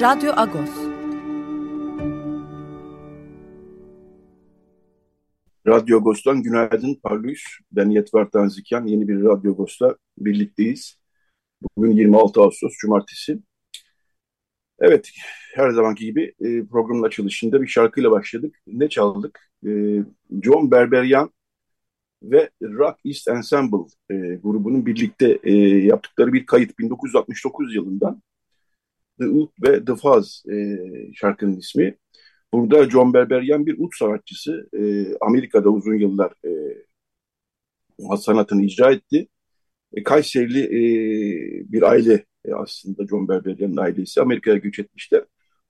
Radyo Agos. Radyo Agos'tan günaydın Parlıyız. Ben Yetvar Tanzikyan. Yeni bir Radyo Agos'ta birlikteyiz. Bugün 26 Ağustos Cumartesi. Evet, her zamanki gibi e, programın açılışında bir şarkıyla başladık. Ne çaldık? E, John Berberian ve Rock East Ensemble e, grubunun birlikte e, yaptıkları bir kayıt 1969 yılından. The Oud ve The Fuzz e, şarkının ismi. Burada John Berberian bir ud sanatçısı. E, Amerika'da uzun yıllar e, sanatını icra etti. E, Kayserili e, bir aile e, aslında John Berberian'ın ailesi Amerika'ya göç etmişler.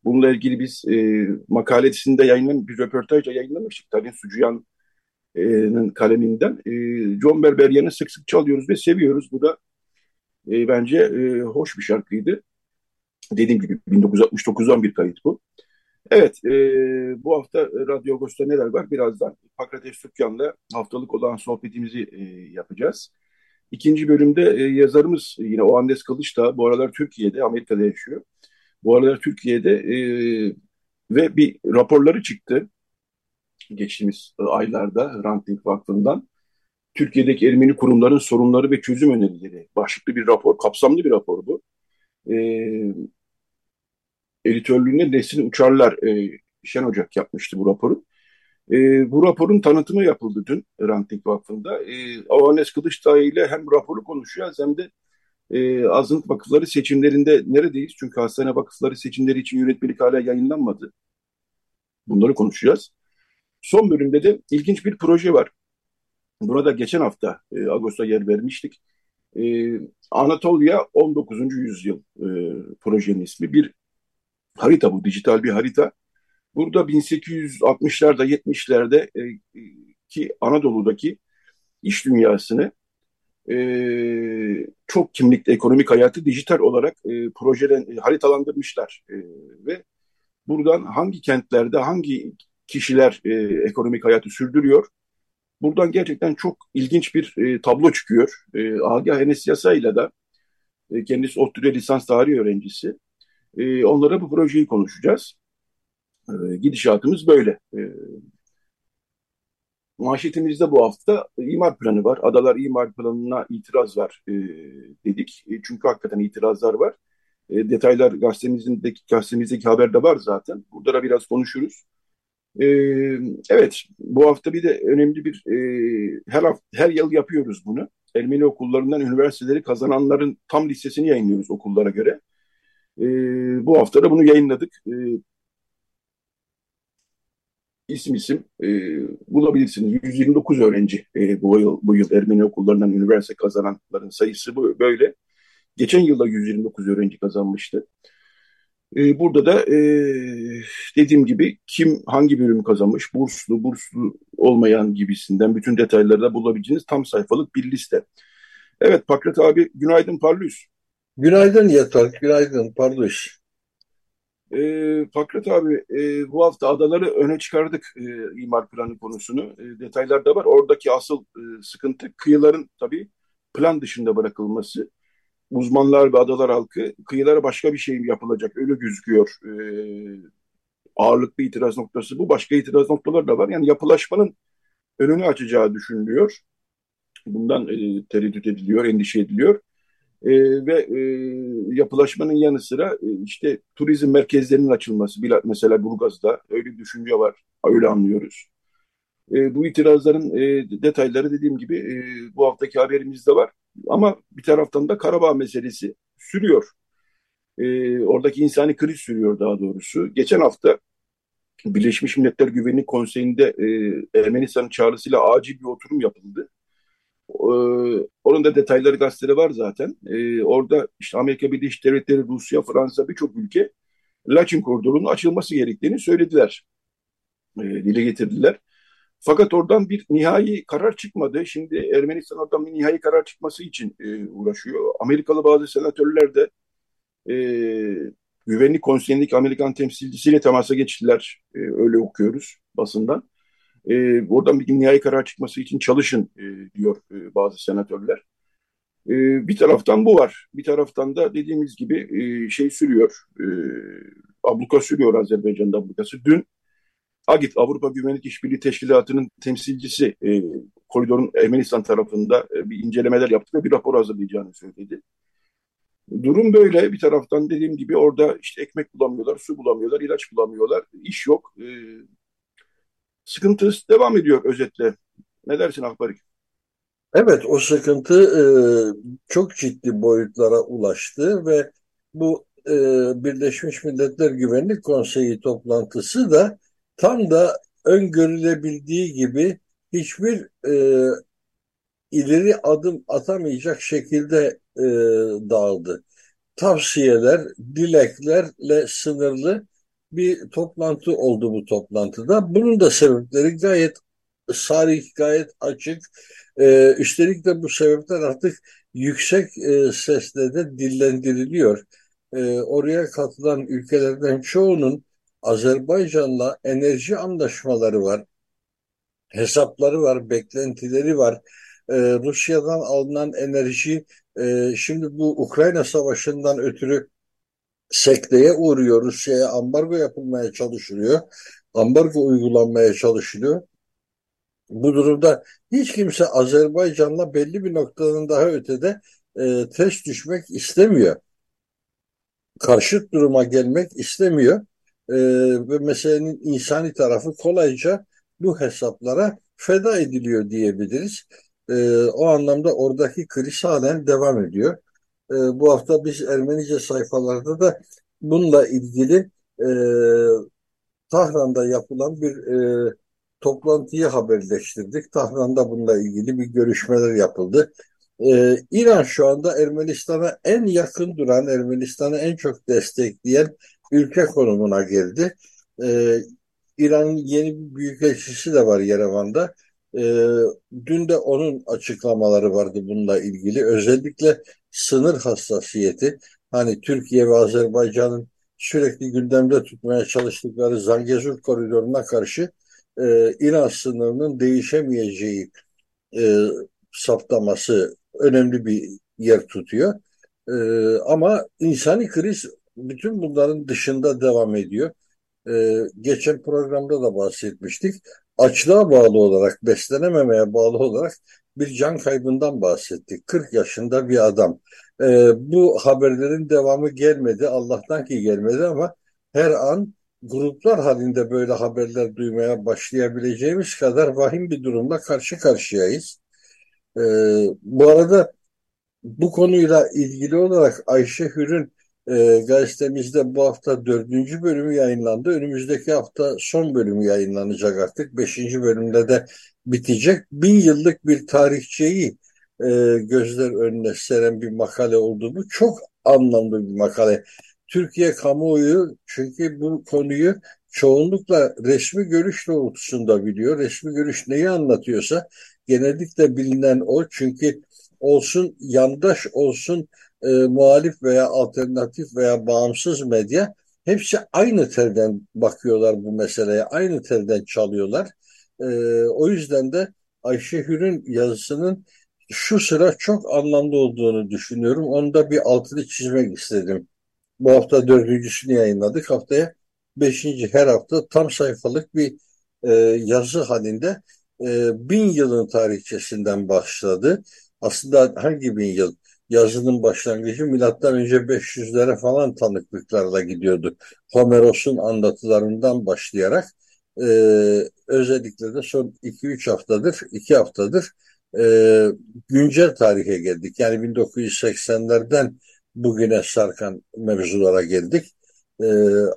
Bununla ilgili biz e, makalesinde yayınlanan bir röportajla yayınlamıştık. Talin Sucuyan'ın kaleminden. E, John Berberian'ı sık sık çalıyoruz ve seviyoruz. Bu da e, bence e, hoş bir şarkıydı. Dediğim gibi 1969'dan bir kayıt bu. Evet, e, bu hafta Radyo Agos'ta neler var? Birazdan Pakrates Türkyan'la haftalık olan sohbetimizi e, yapacağız. İkinci bölümde e, yazarımız yine o Andes Kılıç da bu aralar Türkiye'de, Amerika'da yaşıyor. Bu aralar Türkiye'de e, ve bir raporları çıktı geçtiğimiz aylarda Ranting Vakfı'ndan. Türkiye'deki Ermeni kurumların sorunları ve çözüm önerileri başlıklı bir rapor, kapsamlı bir rapor bu. E, editörlüğünde Nesin Uçarlar e, Şen Ocak yapmıştı bu raporu. E, bu raporun tanıtımı yapıldı dün Ranting Vakfı'nda. E, Avanes Kılıçdağı ile hem raporu konuşuyor hem de e, azınlık vakıfları seçimlerinde neredeyiz? Çünkü hastane vakıfları seçimleri için yönetmelik hala yayınlanmadı. Bunları konuşacağız. Son bölümde de ilginç bir proje var. Buna da geçen hafta e, Ağustos'ta yer vermiştik. E, Anatolia 19. yüzyıl e, projenin ismi. Bir harita bu, dijital bir harita. Burada 1860'larda, 70'lerde e, ki Anadolu'daki iş dünyasını e, çok kimlikli ekonomik hayatı dijital olarak e, projeden e, haritalandırmışlar e, ve buradan hangi kentlerde hangi kişiler e, ekonomik hayatı sürdürüyor buradan gerçekten çok ilginç bir e, tablo çıkıyor. E, Agah Enes Yasa ile de e, kendisi ODTÜ'de lisans tarih öğrencisi e, onlara bu projeyi konuşacağız. E, gidişatımız böyle. E, manşetimizde bu hafta imar planı var. Adalar imar planına itiraz var e, dedik. E, çünkü hakikaten itirazlar var. E, detaylar gazetemizdeki, gazetemizdeki haberde var zaten. Burada da biraz konuşuruz. E, evet, bu hafta bir de önemli bir e, her hafta, her yıl yapıyoruz bunu. Ermeni okullarından üniversiteleri kazananların tam listesini yayınlıyoruz okullara göre. E, bu hafta da bunu yayınladık. E, isim isim e, bulabilirsiniz. 129 öğrenci e, bu yıl bu yıl Ermeni okullarından üniversite kazananların sayısı bu böyle. Geçen yılda 129 öğrenci kazanmıştı. E, burada da e, dediğim gibi kim hangi bölümü kazanmış, burslu, burslu olmayan gibisinden bütün detayları da bulabileceğiniz tam sayfalık bir liste. Evet Pakrat abi günaydın parlıyız. Günaydın Yatak, günaydın Parduş. E, Fakret abi e, bu hafta adaları öne çıkardık e, imar planı konusunu. E, detaylar da var. Oradaki asıl e, sıkıntı kıyıların tabii plan dışında bırakılması. Uzmanlar ve adalar halkı kıyılara başka bir şey yapılacak öyle gözüküyor. E, ağırlıklı itiraz noktası bu. Başka itiraz noktaları da var. Yani yapılaşmanın önünü açacağı düşünülüyor. Bundan e, tereddüt ediliyor, endişe ediliyor. E, ve e, yapılaşmanın yanı sıra e, işte turizm merkezlerinin açılması, mesela Burgaz'da öyle bir düşünce var, öyle anlıyoruz. E, bu itirazların e, detayları dediğim gibi e, bu haftaki haberimizde var. Ama bir taraftan da Karabağ meselesi sürüyor. E, oradaki insani kriz sürüyor daha doğrusu. Geçen hafta Birleşmiş Milletler Güvenlik Konseyi'nde e, Ermenistan'ın çağrısıyla acil bir oturum yapıldı onun da detayları gazetede var zaten. orada işte Amerika Birleşik Devletleri, Rusya, Fransa birçok ülke Laçin koridorunun açılması gerektiğini söylediler. dile getirdiler. Fakat oradan bir nihai karar çıkmadı. Şimdi Ermenistan oradan bir nihai karar çıkması için uğraşıyor. Amerikalı bazı senatörler de e, Güvenlik Konseyi'ndeki Amerikan temsilcisiyle temasa geçtiler. E, öyle okuyoruz basından. E, oradan bir nihai karar çıkması için çalışın e, diyor e, bazı senatörler. E, bir taraftan bu var. Bir taraftan da dediğimiz gibi e, şey sürüyor. E, abluka sürüyor Azerbaycan'da ablukası. Dün AGİT, Avrupa Güvenlik İşbirliği Teşkilatı'nın temsilcisi e, koridorun Ermenistan tarafında e, bir incelemeler yaptı ve bir rapor hazırlayacağını söyledi. Durum böyle. Bir taraftan dediğim gibi orada işte ekmek bulamıyorlar, su bulamıyorlar, ilaç bulamıyorlar. iş yok. Ee, sıkıntı devam ediyor özetle. Ne dersin Akbarik? Evet, o sıkıntı e, çok ciddi boyutlara ulaştı ve bu e, Birleşmiş Milletler Güvenlik Konseyi toplantısı da tam da öngörülebildiği gibi hiçbir e, ileri adım atamayacak şekilde e, dağıldı. Tavsiyeler, dileklerle sınırlı bir toplantı oldu bu toplantıda. Bunun da sebepleri gayet sarih, gayet açık. E, üstelik de bu sebepler artık yüksek e, sesle de dillendiriliyor. E, oraya katılan ülkelerden çoğunun Azerbaycan'la enerji anlaşmaları var, hesapları var, beklentileri var e, Rusya'dan alınan enerji e, şimdi bu Ukrayna Savaşı'ndan ötürü sekteye uğruyor. Rusya'ya ambargo yapılmaya çalışılıyor. Ambargo uygulanmaya çalışılıyor. Bu durumda hiç kimse Azerbaycan'la belli bir noktadan daha ötede e, test düşmek istemiyor. Karşıt duruma gelmek istemiyor. E, ve meselenin insani tarafı kolayca bu hesaplara feda ediliyor diyebiliriz. E, o anlamda oradaki kriz halen devam ediyor. E, bu hafta biz Ermenice sayfalarda da bununla ilgili e, Tahran'da yapılan bir e, toplantıyı haberleştirdik. Tahran'da bununla ilgili bir görüşmeler yapıldı. Ee, İran şu anda Ermenistan'a en yakın duran, Ermenistan'ı en çok destekleyen ülke konumuna geldi. Ee, İran'ın yeni bir büyükelçisi de var Yerevan'da. E, dün de onun açıklamaları vardı bununla ilgili. Özellikle sınır hassasiyeti. Hani Türkiye ve Azerbaycan'ın sürekli gündemde tutmaya çalıştıkları Zangezur koridoruna karşı e, İran sınırının değişemeyeceği e, saptaması önemli bir yer tutuyor. E, ama insani kriz bütün bunların dışında devam ediyor. E, geçen programda da bahsetmiştik açlığa bağlı olarak, beslenememeye bağlı olarak bir can kaybından bahsettik. 40 yaşında bir adam. Ee, bu haberlerin devamı gelmedi. Allah'tan ki gelmedi ama her an gruplar halinde böyle haberler duymaya başlayabileceğimiz kadar vahim bir durumla karşı karşıyayız. Ee, bu arada bu konuyla ilgili olarak Ayşe Hür'ün e, gazetemizde bu hafta dördüncü bölümü yayınlandı. Önümüzdeki hafta son bölümü yayınlanacak artık. Beşinci bölümde de bitecek. Bin yıllık bir tarihçeyi e, gözler önüne seren bir makale oldu bu. Çok anlamlı bir makale. Türkiye kamuoyu çünkü bu konuyu çoğunlukla resmi görüş doğrultusunda biliyor. Resmi görüş neyi anlatıyorsa genellikle bilinen o. Çünkü olsun yandaş olsun e, muhalif veya alternatif veya bağımsız medya hepsi aynı telden bakıyorlar bu meseleye, aynı telden çalıyorlar. E, o yüzden de Ayşe Hür'ün yazısının şu sıra çok anlamlı olduğunu düşünüyorum. Onu da bir altını çizmek istedim. Bu hafta dördüncüsünü yayınladık. Haftaya beşinci her hafta tam sayfalık bir e, yazı halinde e, bin yılın tarihçesinden başladı. Aslında hangi bin yıl? Yazının başlangıcı milattan önce 500'lere falan tanıklıklarla gidiyordu. Homeros'un anlatılarından başlayarak e, özellikle de son 2-3 haftadır, 2 haftadır e, güncel tarihe geldik. Yani 1980'lerden bugüne sarkan mevzulara geldik. E,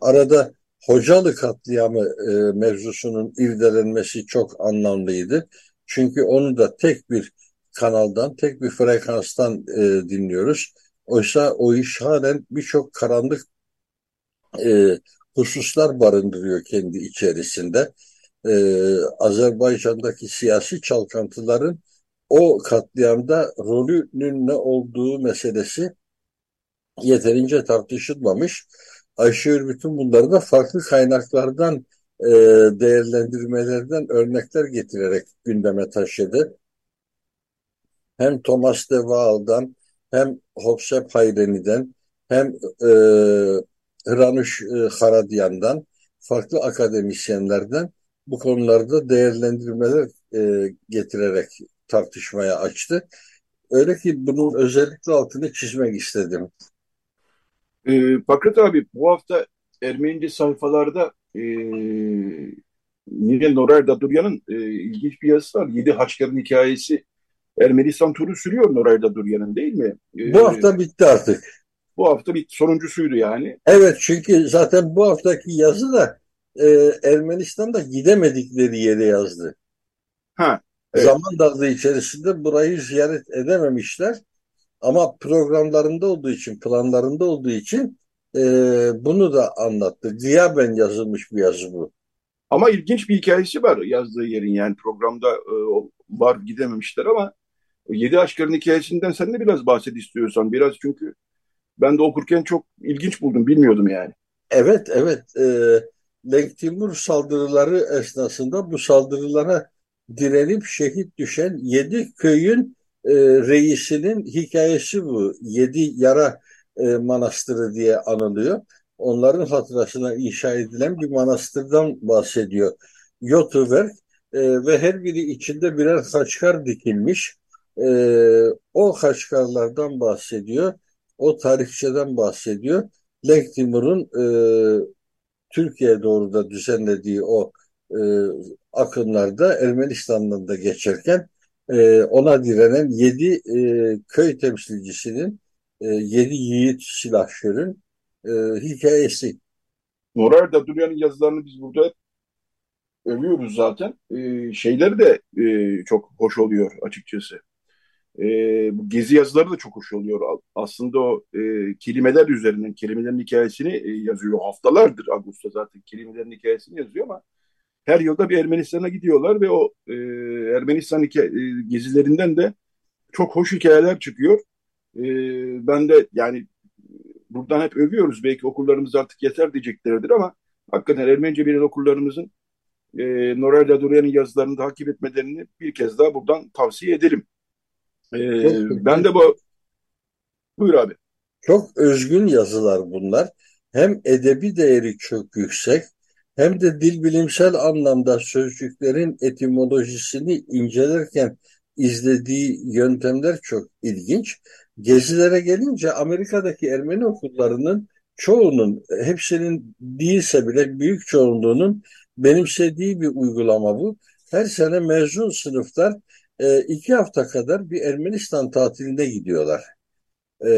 arada Hocalı katliamı e, mevzusunun irdelenmesi çok anlamlıydı. Çünkü onu da tek bir kanaldan, tek bir frekanstan e, dinliyoruz. Oysa o iş halen birçok karanlık e, hususlar barındırıyor kendi içerisinde. E, Azerbaycan'daki siyasi çalkantıların o katliamda rolünün ne olduğu meselesi yeterince tartışılmamış. Ayşe bütün bunları da farklı kaynaklardan e, değerlendirmelerden örnekler getirerek gündeme taşıdı. Hem Thomas de Waal'dan hem Hopsep Hayreni'den hem e, Hranuş e, Haradyan'dan farklı akademisyenlerden bu konularda değerlendirmeler e, getirerek tartışmaya açtı. Öyle ki bunun özellikle altını çizmek istedim. Ee, Fakret abi bu hafta Ermenice sayfalarda e, Nile Norer Daduryan'ın e, ilginç bir yazısı var. Yedi Haçların hikayesi Ermenistan turu sürüyor Norer Daduryan'ın değil mi? Ee, bu hafta bitti artık. Bu hafta bir sonuncusuydu yani. Evet çünkü zaten bu haftaki yazı da e, Ermenistan'da gidemedikleri yere yazdı. Ha, evet. Zaman darlığı içerisinde burayı ziyaret edememişler. Ama programlarında olduğu için, planlarında olduğu için e, bunu da anlattı. Gıyaben yazılmış bir yazı bu. Ama ilginç bir hikayesi var yazdığı yerin yani programda e, var gidememişler ama Yedi Aşkların hikayesinden sen de biraz bahset istiyorsan. Biraz çünkü ben de okurken çok ilginç buldum bilmiyordum yani. Evet evet. E, Lenk Timur saldırıları esnasında bu saldırılara direnip şehit düşen yedi köyün e, reisinin hikayesi bu. Yedi Yara e, Manastırı diye anılıyor. Onların hatırasına inşa edilen bir manastırdan bahsediyor. Yotuverk e, ve her biri içinde birer kaçkar dikilmiş. E, o kaçkarlardan bahsediyor. O tarihçeden bahsediyor. Lenk Timur'un e, Türkiye doğru da düzenlediği o e, akınlarda Ermenistan'dan da geçerken e, ona direnen yedi e, köy temsilcisinin, e, yedi yiğit silahşörün e, hikayesi. Morar da Durya'nın yazılarını biz burada övüyoruz zaten. E, şeyleri de e, çok hoş oluyor açıkçası. E, bu gezi yazıları da çok hoş oluyor. Aslında o e, kelimeler üzerinden kelimelerin hikayesini e, yazıyor. Haftalardır Ağustos zaten kelimelerin hikayesini yazıyor ama her yılda bir Ermenistan'a gidiyorlar ve o e, Ermenistan hikaye, e, gezilerinden de çok hoş hikayeler çıkıyor. E, ben de yani buradan hep övüyoruz. Belki okullarımız artık yeter diyeceklerdir ama hakikaten Ermenice bilen okullarımızın e, Noray Laduryan'ın yazılarını takip etmelerini bir kez daha buradan tavsiye edelim. E, ben de bu buyur abi. Çok özgün yazılar bunlar. Hem edebi değeri çok yüksek hem de dil bilimsel anlamda sözcüklerin etimolojisini incelerken izlediği yöntemler çok ilginç. Gezilere gelince Amerika'daki Ermeni okullarının çoğunun, hepsinin değilse bile büyük çoğunluğunun benimsediği bir uygulama bu. Her sene mezun sınıflar e, iki hafta kadar bir Ermenistan tatiline gidiyorlar. E,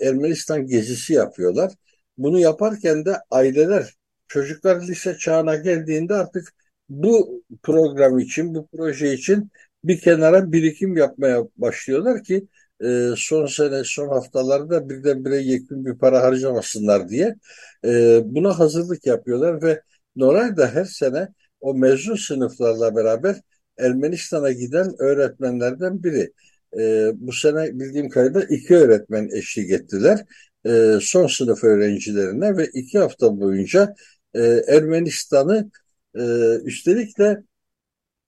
Ermenistan gezisi yapıyorlar. Bunu yaparken de aileler çocuklar lise çağına geldiğinde artık bu program için, bu proje için bir kenara birikim yapmaya başlıyorlar ki e, son sene, son haftalarda birdenbire yekün bir para harcamasınlar diye e, buna hazırlık yapıyorlar ve Noray da her sene o mezun sınıflarla beraber Ermenistan'a giden öğretmenlerden biri. E, bu sene bildiğim kadarıyla iki öğretmen eşlik ettiler. E, son sınıf öğrencilerine ve iki hafta boyunca e, Ermenistan'ı e, üstelik de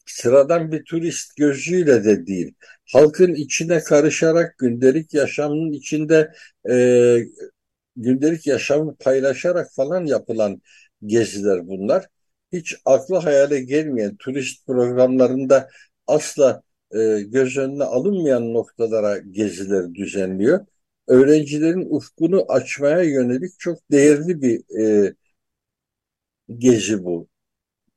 sıradan bir turist gözüyle de değil, halkın içine karışarak gündelik yaşamın içinde e, gündelik yaşamı paylaşarak falan yapılan geziler bunlar. Hiç aklı hayale gelmeyen turist programlarında asla e, göz önüne alınmayan noktalara geziler düzenliyor. Öğrencilerin ufkunu açmaya yönelik çok değerli bir e, gezi bu.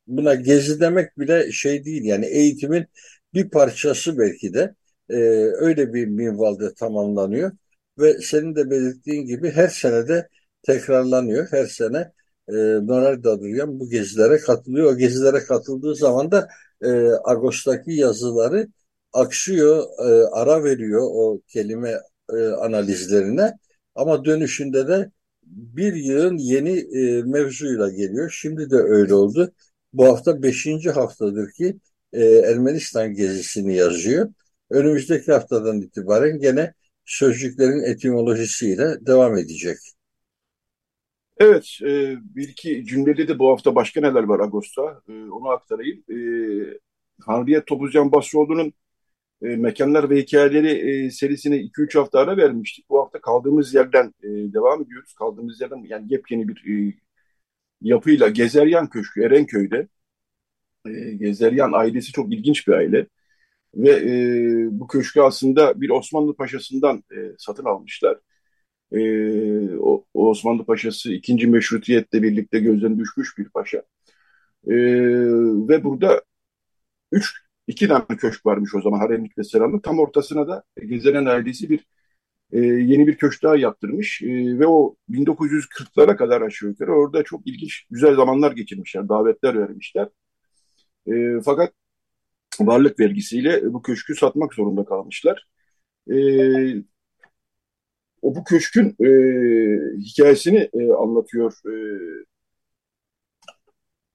Buna gezi demek bile şey değil yani eğitimin bir parçası belki de e, öyle bir minvalde tamamlanıyor ve senin de belirttiğin gibi her sene de tekrarlanıyor. Her sene e, Noral Daduryan bu gezilere katılıyor. O gezilere katıldığı zaman da e, Ağustos'taki yazıları aksıyor, e, ara veriyor o kelime e, analizlerine ama dönüşünde de bir yığın yeni e, mevzuyla geliyor. Şimdi de öyle oldu. Bu hafta beşinci haftadır ki e, Ermenistan gezisini yazıyor. Önümüzdeki haftadan itibaren gene sözcüklerin etimolojisiyle devam edecek. Evet, e, bir iki cümlede de bu hafta başka neler var Ağustos'ta e, onu aktarayım. E, Harbiye Topuzcan Basroğlu'nun e, Mekanlar ve Hikayeleri e, serisine 2-3 hafta ara vermiştik. Bu hafta kaldığımız yerden e, devam ediyoruz. Kaldığımız yerden yani yepyeni bir e, yapıyla Gezeryan Köşkü Erenköy'de. E, Gezeryan ailesi çok ilginç bir aile. Ve e, bu köşkü aslında bir Osmanlı Paşası'ndan e, satın almışlar. E, Osmanlı Paşası ikinci meşrutiyetle birlikte gözden düşmüş bir paşa. E, ve burada üç, iki tane köşk varmış o zaman haremlik ve selamlık. Tam ortasına da Gezeren ailesi bir e, yeni bir köşk daha yaptırmış. E, ve o 1940'lara kadar aşağı yukarı orada çok ilginç, güzel zamanlar geçirmişler, davetler vermişler. E, fakat varlık vergisiyle bu köşkü satmak zorunda kalmışlar. E, o bu köşkün e, hikayesini e, anlatıyor e,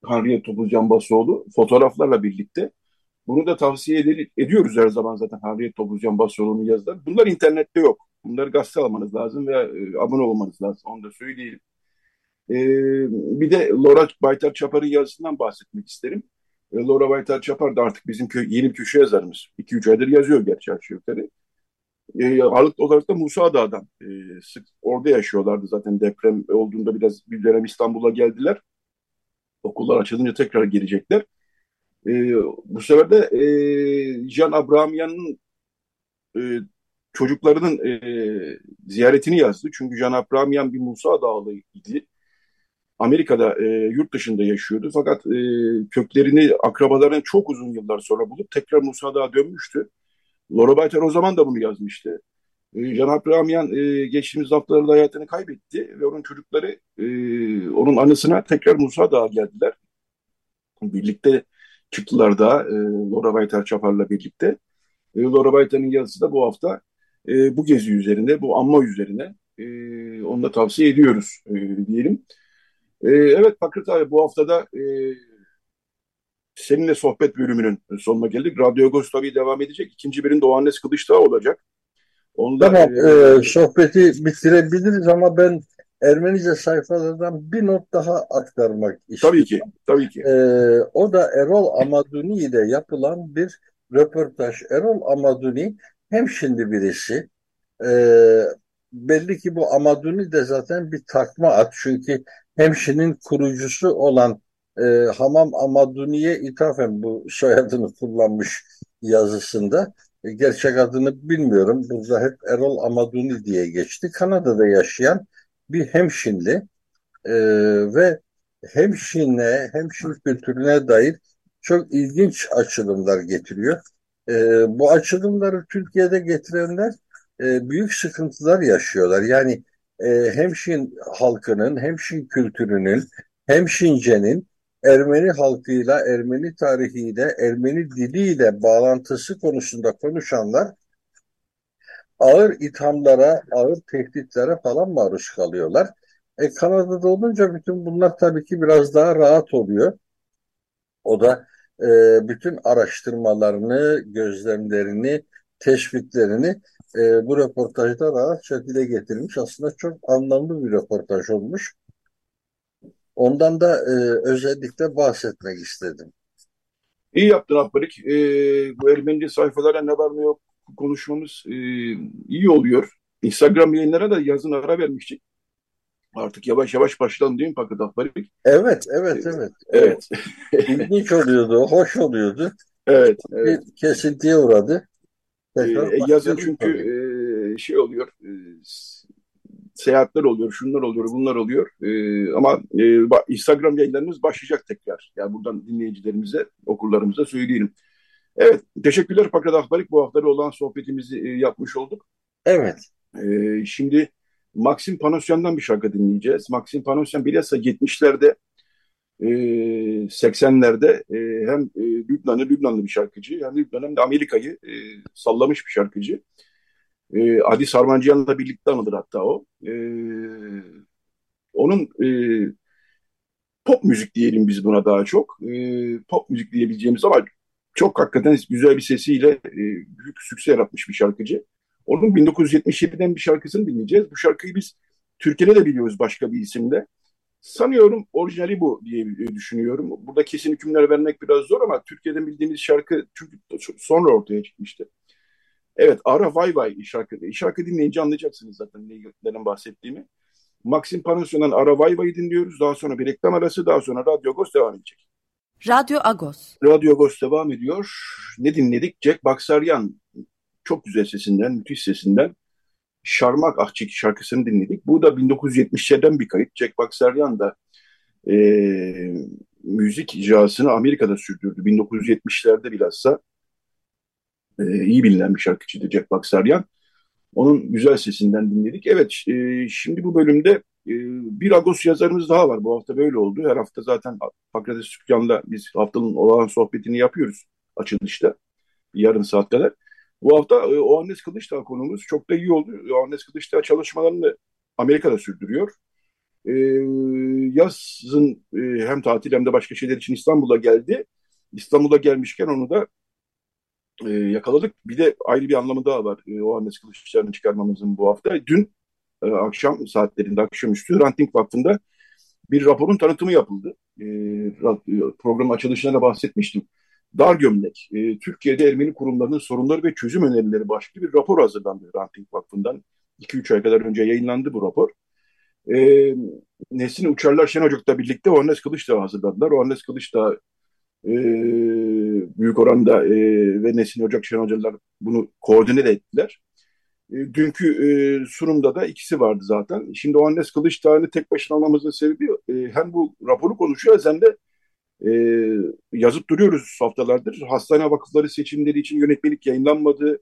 Harriye Topuzcan Basoğlu fotoğraflarla birlikte. Bunu da tavsiye ed ediyoruz her zaman zaten Harriye Topuzcan Basoğlu'nun yazıları. Bunlar internette yok. Bunları gazete almanız lazım veya e, abone olmanız lazım. Onu da söyleyelim. E, bir de Laura Baytar Çapar'ın yazısından bahsetmek isterim. E, Laura Baytar Çapar da artık bizim köy, yeni köşe yazarımız. 2-3 aydır yazıyor gerçi aşağı yukarı e, ağırlıklı olarak da Musa Dağ'dan e, sık orada yaşıyorlardı zaten deprem olduğunda biraz bir dönem İstanbul'a geldiler. Okullar açılınca tekrar gelecekler. E, bu sefer de e, Can Abrahamyan'ın e, çocuklarının e, ziyaretini yazdı. Çünkü Can Abrahamyan bir Musa Dağlı. Amerika'da e, yurt dışında yaşıyordu. Fakat e, köklerini akrabalarının çok uzun yıllar sonra bulup tekrar Musa Dağ'a dönmüştü. Laura o zaman da bunu yazmıştı. E, Cenab-ı Ramiyan e, geçtiğimiz haftalarda hayatını kaybetti ve onun çocukları e, onun anısına tekrar Musa Dağı geldiler. Birlikte çıktılar da e, Laura Baytar Çapar'la birlikte. E, Laura Baytar'ın yazısı da bu hafta e, bu gezi üzerine, bu anma üzerine e, onu da tavsiye ediyoruz e, diyelim. E, evet Fakret abi bu haftada e, seninle sohbet bölümünün sonuna geldik. Radyo Agos tabii devam edecek. İkinci birinde o Annes Kılıçdağ olacak. Onda, tamam, e, e, sohbeti bitirebiliriz ama ben Ermenice sayfalardan bir not daha aktarmak istiyorum. Tabii ki, tabii ki. E, o da Erol Amaduni ile yapılan bir röportaj. Erol Amaduni hem şimdi birisi, e, belli ki bu Amaduni de zaten bir takma at. Çünkü Hemşin'in kurucusu olan e, Hamam Amaduni'ye ithafen bu soyadını kullanmış yazısında. E, gerçek adını bilmiyorum. Burada hep Erol Amaduni diye geçti. Kanada'da yaşayan bir hemşinli e, ve hemşine, hemşin kültürüne dair çok ilginç açılımlar getiriyor. E, bu açılımları Türkiye'de getirenler e, büyük sıkıntılar yaşıyorlar. Yani e, hemşin halkının, hemşin kültürünün, hemşincenin Ermeni halkıyla, Ermeni tarihiyle, Ermeni diliyle bağlantısı konusunda konuşanlar ağır ithamlara, ağır tehditlere falan maruz kalıyorlar. E, Kanada'da olunca bütün bunlar tabii ki biraz daha rahat oluyor. O da e, bütün araştırmalarını, gözlemlerini, teşviklerini e, bu röportajda rahatça dile getirmiş. Aslında çok anlamlı bir röportaj olmuş. Ondan da e, özellikle bahsetmek istedim. İyi yaptın Akbarik. E, bu Ermeni sayfalara ne var ne yok konuşmamız e, iyi oluyor. Instagram yayınlara da yazın ara vermiştik. Artık yavaş yavaş başlayalım değil mi Fakat Akbarik? Evet, evet, evet. Evet. İlginç oluyordu, hoş oluyordu. Evet. evet. kesintiye uğradı. Tekrar e, yazın çünkü e, şey oluyor, e, seyahatler oluyor, şunlar oluyor, bunlar oluyor. E, ama e, Instagram yayınlarımız başlayacak tekrar. Yani buradan dinleyicilerimize, okurlarımıza söyleyelim. Evet, teşekkürler Fakat Akbarik. Bu hafta olan sohbetimizi e, yapmış olduk. Evet. E, şimdi Maxim Panosyan'dan bir şarkı dinleyeceğiz. Maxim Panosyan bilhassa 70'lerde e, 80'lerde e, hem e, Lübnan'ı Lübnanlı bir şarkıcı hem Lübnan hem de Amerika'yı e, sallamış bir şarkıcı. E, Adi Sarmancıyan'la birlikte anılır hatta o. E, onun e, pop müzik diyelim biz buna daha çok. E, pop müzik diyebileceğimiz ama çok hakikaten güzel bir sesiyle e, büyük sükse yaratmış bir şarkıcı. Onun 1977'den bir şarkısını dinleyeceğiz. Bu şarkıyı biz Türkiye'de de biliyoruz başka bir isimle. Sanıyorum orijinali bu diye düşünüyorum. Burada kesin hükümler vermek biraz zor ama Türkiye'den bildiğimiz şarkı çünkü sonra ortaya çıkmıştı. Evet, Ara Vay Vay şarkı. Şarkı dinleyince anlayacaksınız zaten neden bahsettiğimi. Maxim Panasyon'dan Ara Vay Vay'ı dinliyoruz. Daha sonra bir reklam arası, daha sonra Radyo Agos devam edecek. Radyo Agos. Radyo Agos devam ediyor. Ne dinledik? Jack Baksaryan. Çok güzel sesinden, müthiş sesinden. Şarmak Ahçık şarkısını dinledik. Bu da 1970'lerden bir kayıt. Jack Baksaryan da e, müzik icrasını Amerika'da sürdürdü. 1970'lerde bilhassa e, iyi bilinen bir şarkıcıydı Jack Baksaryan. Onun güzel sesinden dinledik. Evet, e, şimdi bu bölümde e, bir Agos yazarımız daha var. Bu hafta böyle oldu. Her hafta zaten Pakrates Dükkan'da biz haftanın olağan sohbetini yapıyoruz açılışta. Yarım saat kadar. Bu hafta e, Oannes Kılıçdağ konumuz çok da iyi oldu. Oannes Kılıçdağ çalışmalarını Amerika'da sürdürüyor. E, yazın hem tatil hem de başka şeyler için İstanbul'a geldi. İstanbul'a gelmişken onu da e, yakaladık. Bir de ayrı bir anlamı daha var. E, o Annes Kılıçdaroğlu'nu çıkarmamızın bu hafta. Dün e, akşam saatlerinde, akşamüstü Ranting Vakfı'nda bir raporun tanıtımı yapıldı. E, program açılışında da bahsetmiştim. Dar Gömlek, e, Türkiye'de Ermeni kurumlarının sorunları ve çözüm önerileri başlıklı bir rapor hazırlandı Ranting Vakfı'ndan. 2-3 ay kadar önce yayınlandı bu rapor. E, Nesin Uçarlar Şen Ocak'ta birlikte Oannes Kılıçdağı hazırladılar. Oannes Kılıçdağı e, büyük oranda e, ve Nesin Ocak Şen Hocalar bunu koordine ettiler. E, dünkü e, sunumda da ikisi vardı zaten. Şimdi o Annes Kılıçdaroğlu'nu tek başına almamızın sebebi e, hem bu raporu konuşuyoruz hem de e, yazıp duruyoruz haftalardır. Hastane vakıfları seçimleri için yönetmelik yayınlanmadı.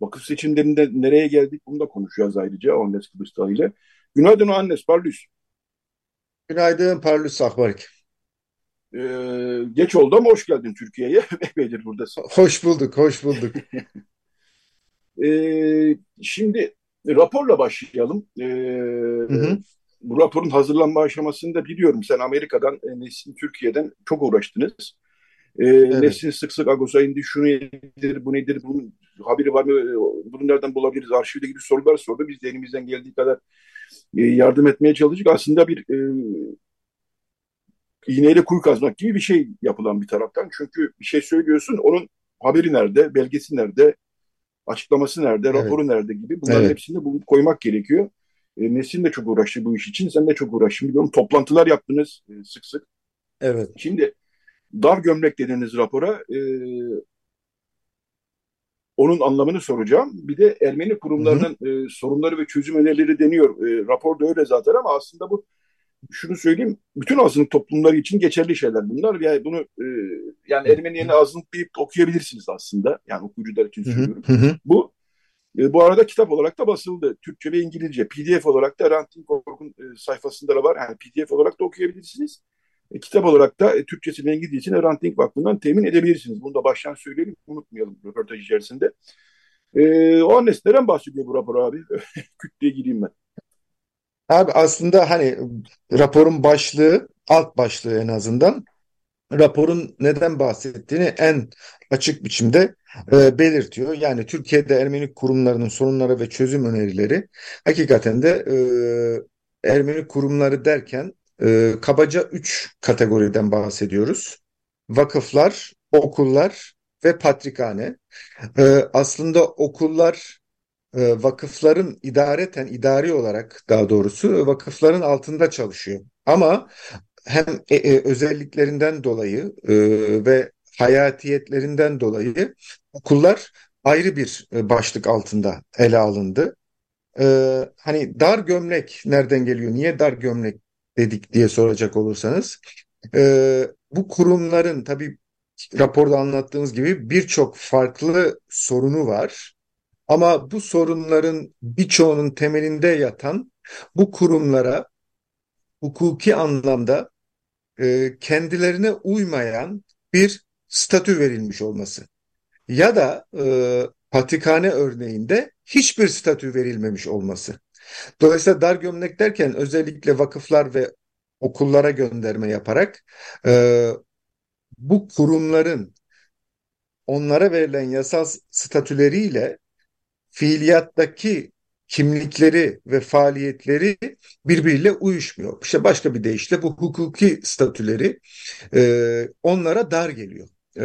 Vakıf seçimlerinde nereye geldik bunu da konuşacağız ayrıca Annes Kılıçdaroğlu ile. Günaydın Annes, Parlus. Günaydın Parlus Akbarik. Ee, geç oldu ama hoş geldin Türkiye'ye. Epeydir buradasın. Hoş bulduk, hoş bulduk. ee, şimdi raporla başlayalım. Ee, hı hı. Bu raporun hazırlanma aşamasını da biliyorum. Sen Amerika'dan, e, Nesin Türkiye'den çok uğraştınız. Ee, evet. Nesin sık sık Agos'a indi, şu nedir, bu nedir, bunun haberi var mı, bunu nereden bulabiliriz, arşivde gibi sorular sordu. Biz de elimizden geldiği kadar e, yardım etmeye çalıştık. Aslında bir e, iğneyle kuyu kazmak gibi bir şey yapılan bir taraftan. Çünkü bir şey söylüyorsun, onun haberi nerede, belgesi nerede, açıklaması nerede, evet. raporu nerede gibi bunların evet. hepsini bulup koymak gerekiyor. E, Nesin de çok uğraştı bu iş için, sen de çok uğraştın biliyorum. Toplantılar yaptınız e, sık sık. Evet. Şimdi dar gömlek dediğiniz rapora e, onun anlamını soracağım. Bir de Ermeni kurumlarının hı hı. E, sorunları ve çözüm önerileri deniyor. E, rapor da öyle zaten ama aslında bu şunu söyleyeyim, bütün azınlık toplumları için geçerli şeyler bunlar. Yani bunu e, yani Ermeniye'nin azınlık deyip okuyabilirsiniz aslında. Yani okuyucular için söylüyorum. Bu e, bu arada kitap olarak da basıldı. Türkçe ve İngilizce. PDF olarak da Ranting Kork'un e, sayfasında da var. Yani PDF olarak da okuyabilirsiniz. E, kitap olarak da e, Türkçesi ve İngilizcesini Ranting Vakfı'ndan temin edebilirsiniz. Bunu da baştan söyleyelim, unutmayalım röportaj içerisinde. E, o annesi neden bahsediyor bu rapor abi? Küt diye gireyim ben. Abi aslında hani raporun başlığı, alt başlığı en azından raporun neden bahsettiğini en açık biçimde e, belirtiyor. Yani Türkiye'de Ermeni kurumlarının sorunları ve çözüm önerileri hakikaten de e, Ermeni kurumları derken e, kabaca üç kategoriden bahsediyoruz. Vakıflar, okullar ve patrikhane. E, aslında okullar vakıfların idareten, idari olarak daha doğrusu vakıfların altında çalışıyor. Ama hem e, e, özelliklerinden dolayı e, ve hayatiyetlerinden dolayı okullar ayrı bir e, başlık altında ele alındı. E, hani dar gömlek nereden geliyor, niye dar gömlek dedik diye soracak olursanız, e, bu kurumların tabii raporda anlattığımız gibi birçok farklı sorunu var. Ama bu sorunların birçoğunun temelinde yatan bu kurumlara hukuki anlamda e, kendilerine uymayan bir statü verilmiş olması. Ya da e, patrikhane örneğinde hiçbir statü verilmemiş olması. Dolayısıyla dar gömlek derken özellikle vakıflar ve okullara gönderme yaparak e, bu kurumların onlara verilen yasal statüleriyle fiiliyattaki kimlikleri ve faaliyetleri birbiriyle uyuşmuyor. İşte başka bir deyişle bu hukuki statüleri e, onlara dar geliyor. Ee,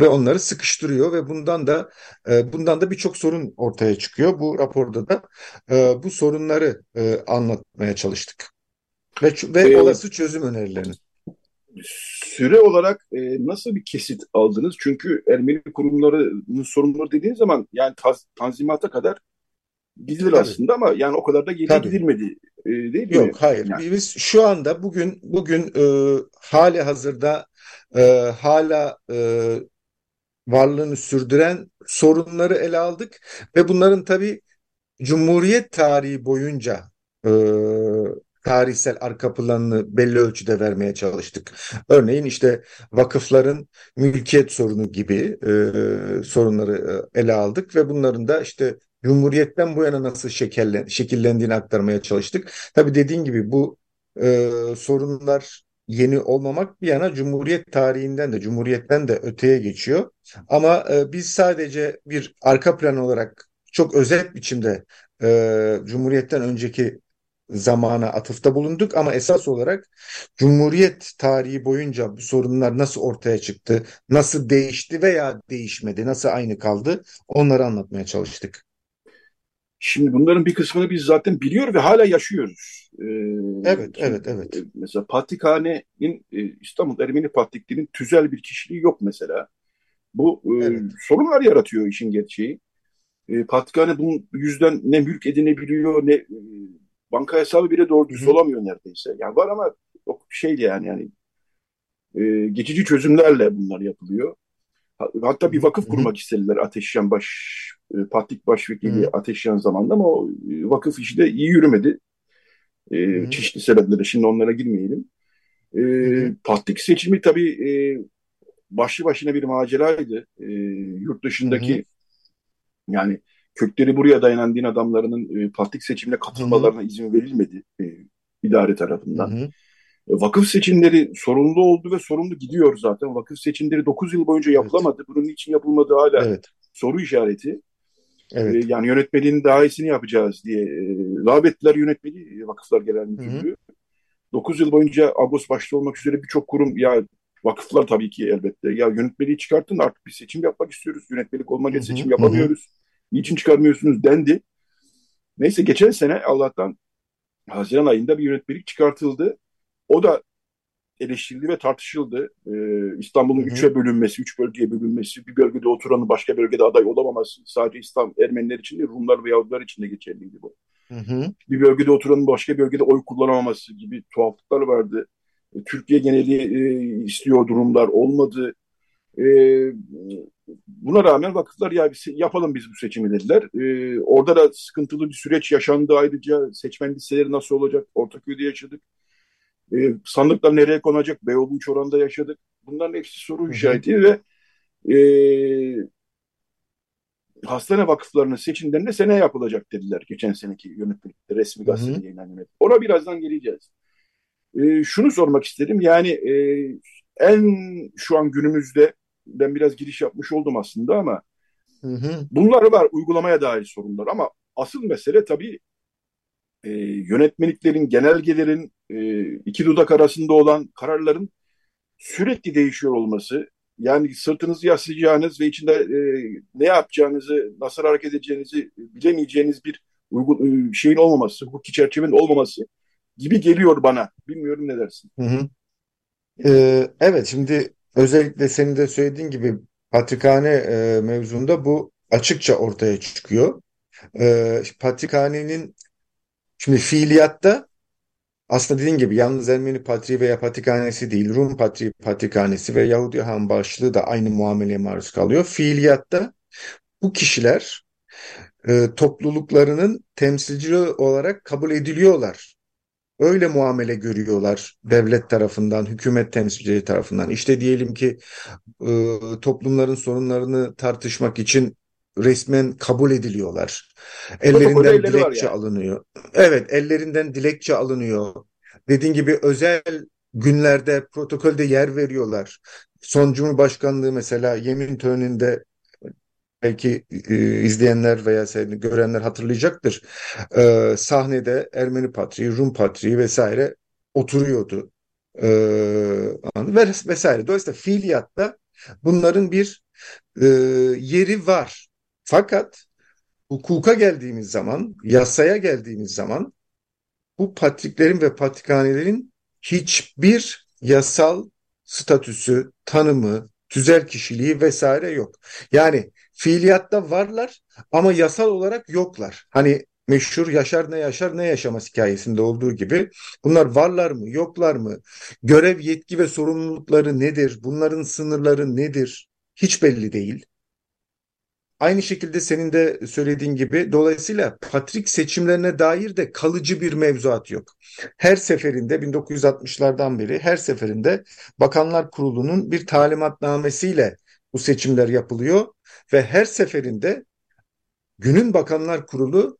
ve onları sıkıştırıyor ve bundan da e, bundan da birçok sorun ortaya çıkıyor. Bu raporda da e, bu sorunları e, anlatmaya çalıştık ve ve olası çözüm önerilerini. Süre olarak e, nasıl bir kesit aldınız? Çünkü Ermeni kurumlarının sorunları dediğiniz zaman yani taz, tanzimata kadar gidilir Tabii. aslında ama yani o kadar da geri gidilmedi e, değil Yok, mi? Yok hayır. Yani. Biz şu anda bugün bugün e, hali hazırda e, hala e, varlığını sürdüren sorunları ele aldık ve bunların tabii Cumhuriyet tarihi boyunca e, tarihsel arka planını belli ölçüde vermeye çalıştık. Örneğin işte vakıfların mülkiyet sorunu gibi e, sorunları e, ele aldık ve bunların da işte Cumhuriyetten bu yana nasıl şekillen, şekillendiğini aktarmaya çalıştık. Tabii dediğin gibi bu e, sorunlar yeni olmamak bir yana Cumhuriyet tarihinden de Cumhuriyet'ten de öteye geçiyor. Ama e, biz sadece bir arka plan olarak çok özet biçimde e, Cumhuriyet'ten önceki zamana atıfta bulunduk ama esas olarak Cumhuriyet tarihi boyunca bu sorunlar nasıl ortaya çıktı, nasıl değişti veya değişmedi, nasıl aynı kaldı onları anlatmaya çalıştık. Şimdi bunların bir kısmını biz zaten biliyor ve hala yaşıyoruz. Ee, evet, evet, evet. Mesela Patrikhane'nin e, İstanbul Ermeni Patrikliğinin tüzel bir kişiliği yok mesela. Bu e, evet. sorunlar yaratıyor işin gerçeği. E, Patrikhane bunun yüzden ne mülk edinebiliyor ne e, banka hesabı bile doğru düz olamıyor neredeyse. Yani var ama çok şeydi yani yani e, geçici çözümlerle bunlar yapılıyor. Hatta bir vakıf kurmak istediler Ateşyan Baş, e, Patrik Başvekili Ateşyan zamanında ama o e, vakıf işi de iyi yürümedi. E, çeşitli sebeplere şimdi onlara girmeyelim. E, Patrik seçimi tabii e, başlı başına bir maceraydı. E, yurt dışındaki hı hı. yani kökleri buraya dayanan din adamlarının e, Patrik seçimine katılmalarına hı hı. izin verilmedi e, idare tarafından. Hı hı. Vakıf seçimleri sorunlu oldu ve sorunlu gidiyor zaten. Vakıf seçimleri 9 yıl boyunca yapılamadı. Evet. Bunun için yapılmadığı hala evet. soru işareti. Evet. Ee, yani yönetmeliğin daha iyisini yapacağız diye e, rağbettiler yönetmeliği Vakıflar Genel Müdürlüğü. 9 yıl boyunca Agos başta olmak üzere birçok kurum ya vakıflar tabii ki elbette ya yönetmeliği çıkartın artık bir seçim yapmak istiyoruz. Yönetmelik olmadan seçim yapamıyoruz. Niçin çıkarmıyorsunuz dendi. Neyse geçen sene Allah'tan Haziran ayında bir yönetmelik çıkartıldı. O da eleştirildi ve tartışıldı. Ee, İstanbul'un üçe bölünmesi, üç bölgeye bölünmesi, bir bölgede oturanın başka bölgede aday olamaması sadece İstanbul Ermeniler için değil, Rumlar ve Yahudiler için de geçerliydi bu. Hı hı. Bir bölgede oturanın başka bölgede oy kullanamaması gibi tuhaflıklar vardı. Türkiye geneli e, istiyor durumlar olmadı. E, buna rağmen vakıflar ya yapalım biz bu seçimi dediler. E, orada da sıkıntılı bir süreç yaşandı ayrıca. Seçmen listeleri nasıl olacak? Ortaköy'de yaşadık. E, sandıklar nereye konacak? Beyoğlu Uçoran'da yaşadık. Bunların hepsi soru işareti ve e, hastane vakıflarının seçimlerinde sene yapılacak dediler geçen seneki yönetmelikte resmi gazetenin yayınlanıyor. Ona birazdan geleceğiz. E, şunu sormak istedim yani e, en şu an günümüzde ben biraz giriş yapmış oldum aslında ama hı hı. bunlar var uygulamaya dair sorunlar ama asıl mesele tabii e, yönetmeliklerin, genelgelerin, e, iki dudak arasında olan kararların sürekli değişiyor olması, yani sırtınızı yaslayacağınız ve içinde e, ne yapacağınızı, nasıl hareket edeceğinizi bilemeyeceğiniz bir uygun, e, şeyin olmaması, hukuki çerçevenin olmaması gibi geliyor bana. Bilmiyorum ne dersin? Hı hı. Ee, evet, şimdi özellikle senin de söylediğin gibi patrikhane e, mevzunda bu açıkça ortaya çıkıyor. E, patrikhanenin Şimdi fiiliyatta aslında dediğin gibi yalnız Ermeni Patriği veya Patrikhanesi değil, Rum Patriği Patrikhanesi ve Yahudi Han başlığı da aynı muameleye maruz kalıyor. Fiiliyatta bu kişiler e, topluluklarının temsilci olarak kabul ediliyorlar. Öyle muamele görüyorlar devlet tarafından, hükümet temsilcileri tarafından. İşte diyelim ki e, toplumların sorunlarını tartışmak için resmen kabul ediliyorlar. Ellerinden dilekçe yani. alınıyor. Evet, ellerinden dilekçe alınıyor. Dediğin gibi özel günlerde protokolde yer veriyorlar. Son Cumhurbaşkanlığı mesela yemin töreninde belki e, izleyenler veya görenler hatırlayacaktır. E, sahnede Ermeni patriği, Rum patriği vesaire oturuyordu. E, vesaire. Dolayısıyla fiiliyatta bunların bir e, yeri var. Fakat hukuka geldiğimiz zaman, yasaya geldiğimiz zaman bu patriklerin ve patrikhanelerin hiçbir yasal statüsü, tanımı, tüzel kişiliği vesaire yok. Yani fiiliyatta varlar ama yasal olarak yoklar. Hani meşhur Yaşar ne yaşar ne yaşamaz hikayesinde olduğu gibi bunlar varlar mı yoklar mı? Görev, yetki ve sorumlulukları nedir? Bunların sınırları nedir? Hiç belli değil. Aynı şekilde senin de söylediğin gibi dolayısıyla patrik seçimlerine dair de kalıcı bir mevzuat yok. Her seferinde 1960'lardan beri her seferinde Bakanlar Kurulu'nun bir talimatnamesiyle bu seçimler yapılıyor ve her seferinde günün Bakanlar Kurulu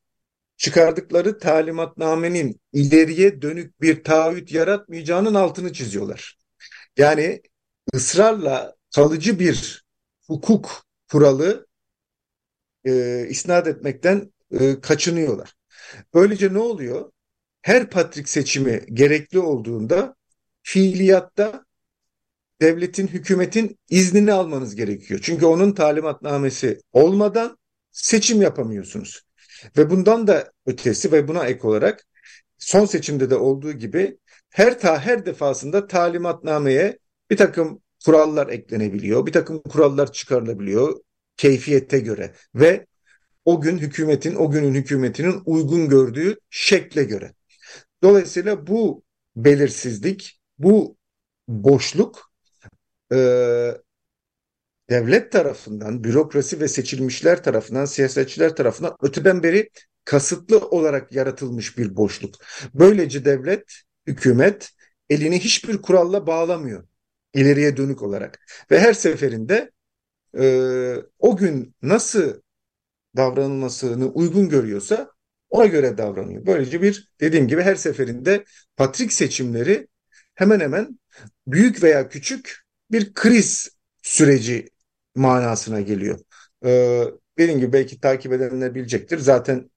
çıkardıkları talimatnamenin ileriye dönük bir taahhüt yaratmayacağının altını çiziyorlar. Yani ısrarla kalıcı bir hukuk kuralı e, isnat etmekten e, kaçınıyorlar. Böylece ne oluyor? Her patrik seçimi gerekli olduğunda fiiliyatta devletin, hükümetin iznini almanız gerekiyor. Çünkü onun talimatnamesi olmadan seçim yapamıyorsunuz. Ve bundan da ötesi ve buna ek olarak son seçimde de olduğu gibi her ta her defasında talimatnameye bir takım kurallar eklenebiliyor, bir takım kurallar çıkarılabiliyor keyfiyette göre ve o gün hükümetin, o günün hükümetinin uygun gördüğü şekle göre. Dolayısıyla bu belirsizlik, bu boşluk e, devlet tarafından, bürokrasi ve seçilmişler tarafından, siyasetçiler tarafından öteden beri kasıtlı olarak yaratılmış bir boşluk. Böylece devlet, hükümet elini hiçbir kuralla bağlamıyor ileriye dönük olarak. Ve her seferinde e, o gün nasıl davranılmasını uygun görüyorsa ona göre davranıyor. Böylece bir dediğim gibi her seferinde patrik seçimleri hemen hemen büyük veya küçük bir kriz süreci manasına geliyor. Ee, dediğim gibi belki takip edenler bilecektir. Zaten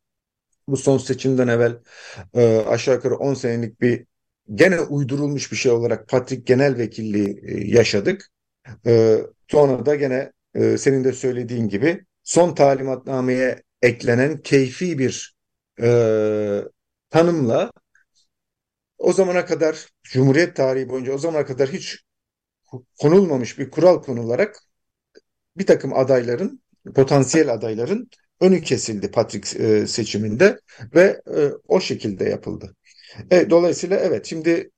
bu son seçimden evvel e, aşağı yukarı 10 senelik bir gene uydurulmuş bir şey olarak Patrik Genel Vekilliği e, yaşadık. E, sonra da gene e, senin de söylediğin gibi son talimatnameye eklenen keyfi bir e, tanımla o zamana kadar Cumhuriyet tarihi boyunca o zamana kadar hiç konulmamış bir kural konularak bir takım adayların, potansiyel adayların önü kesildi Patrik e, seçiminde ve e, o şekilde yapıldı. E, dolayısıyla evet şimdi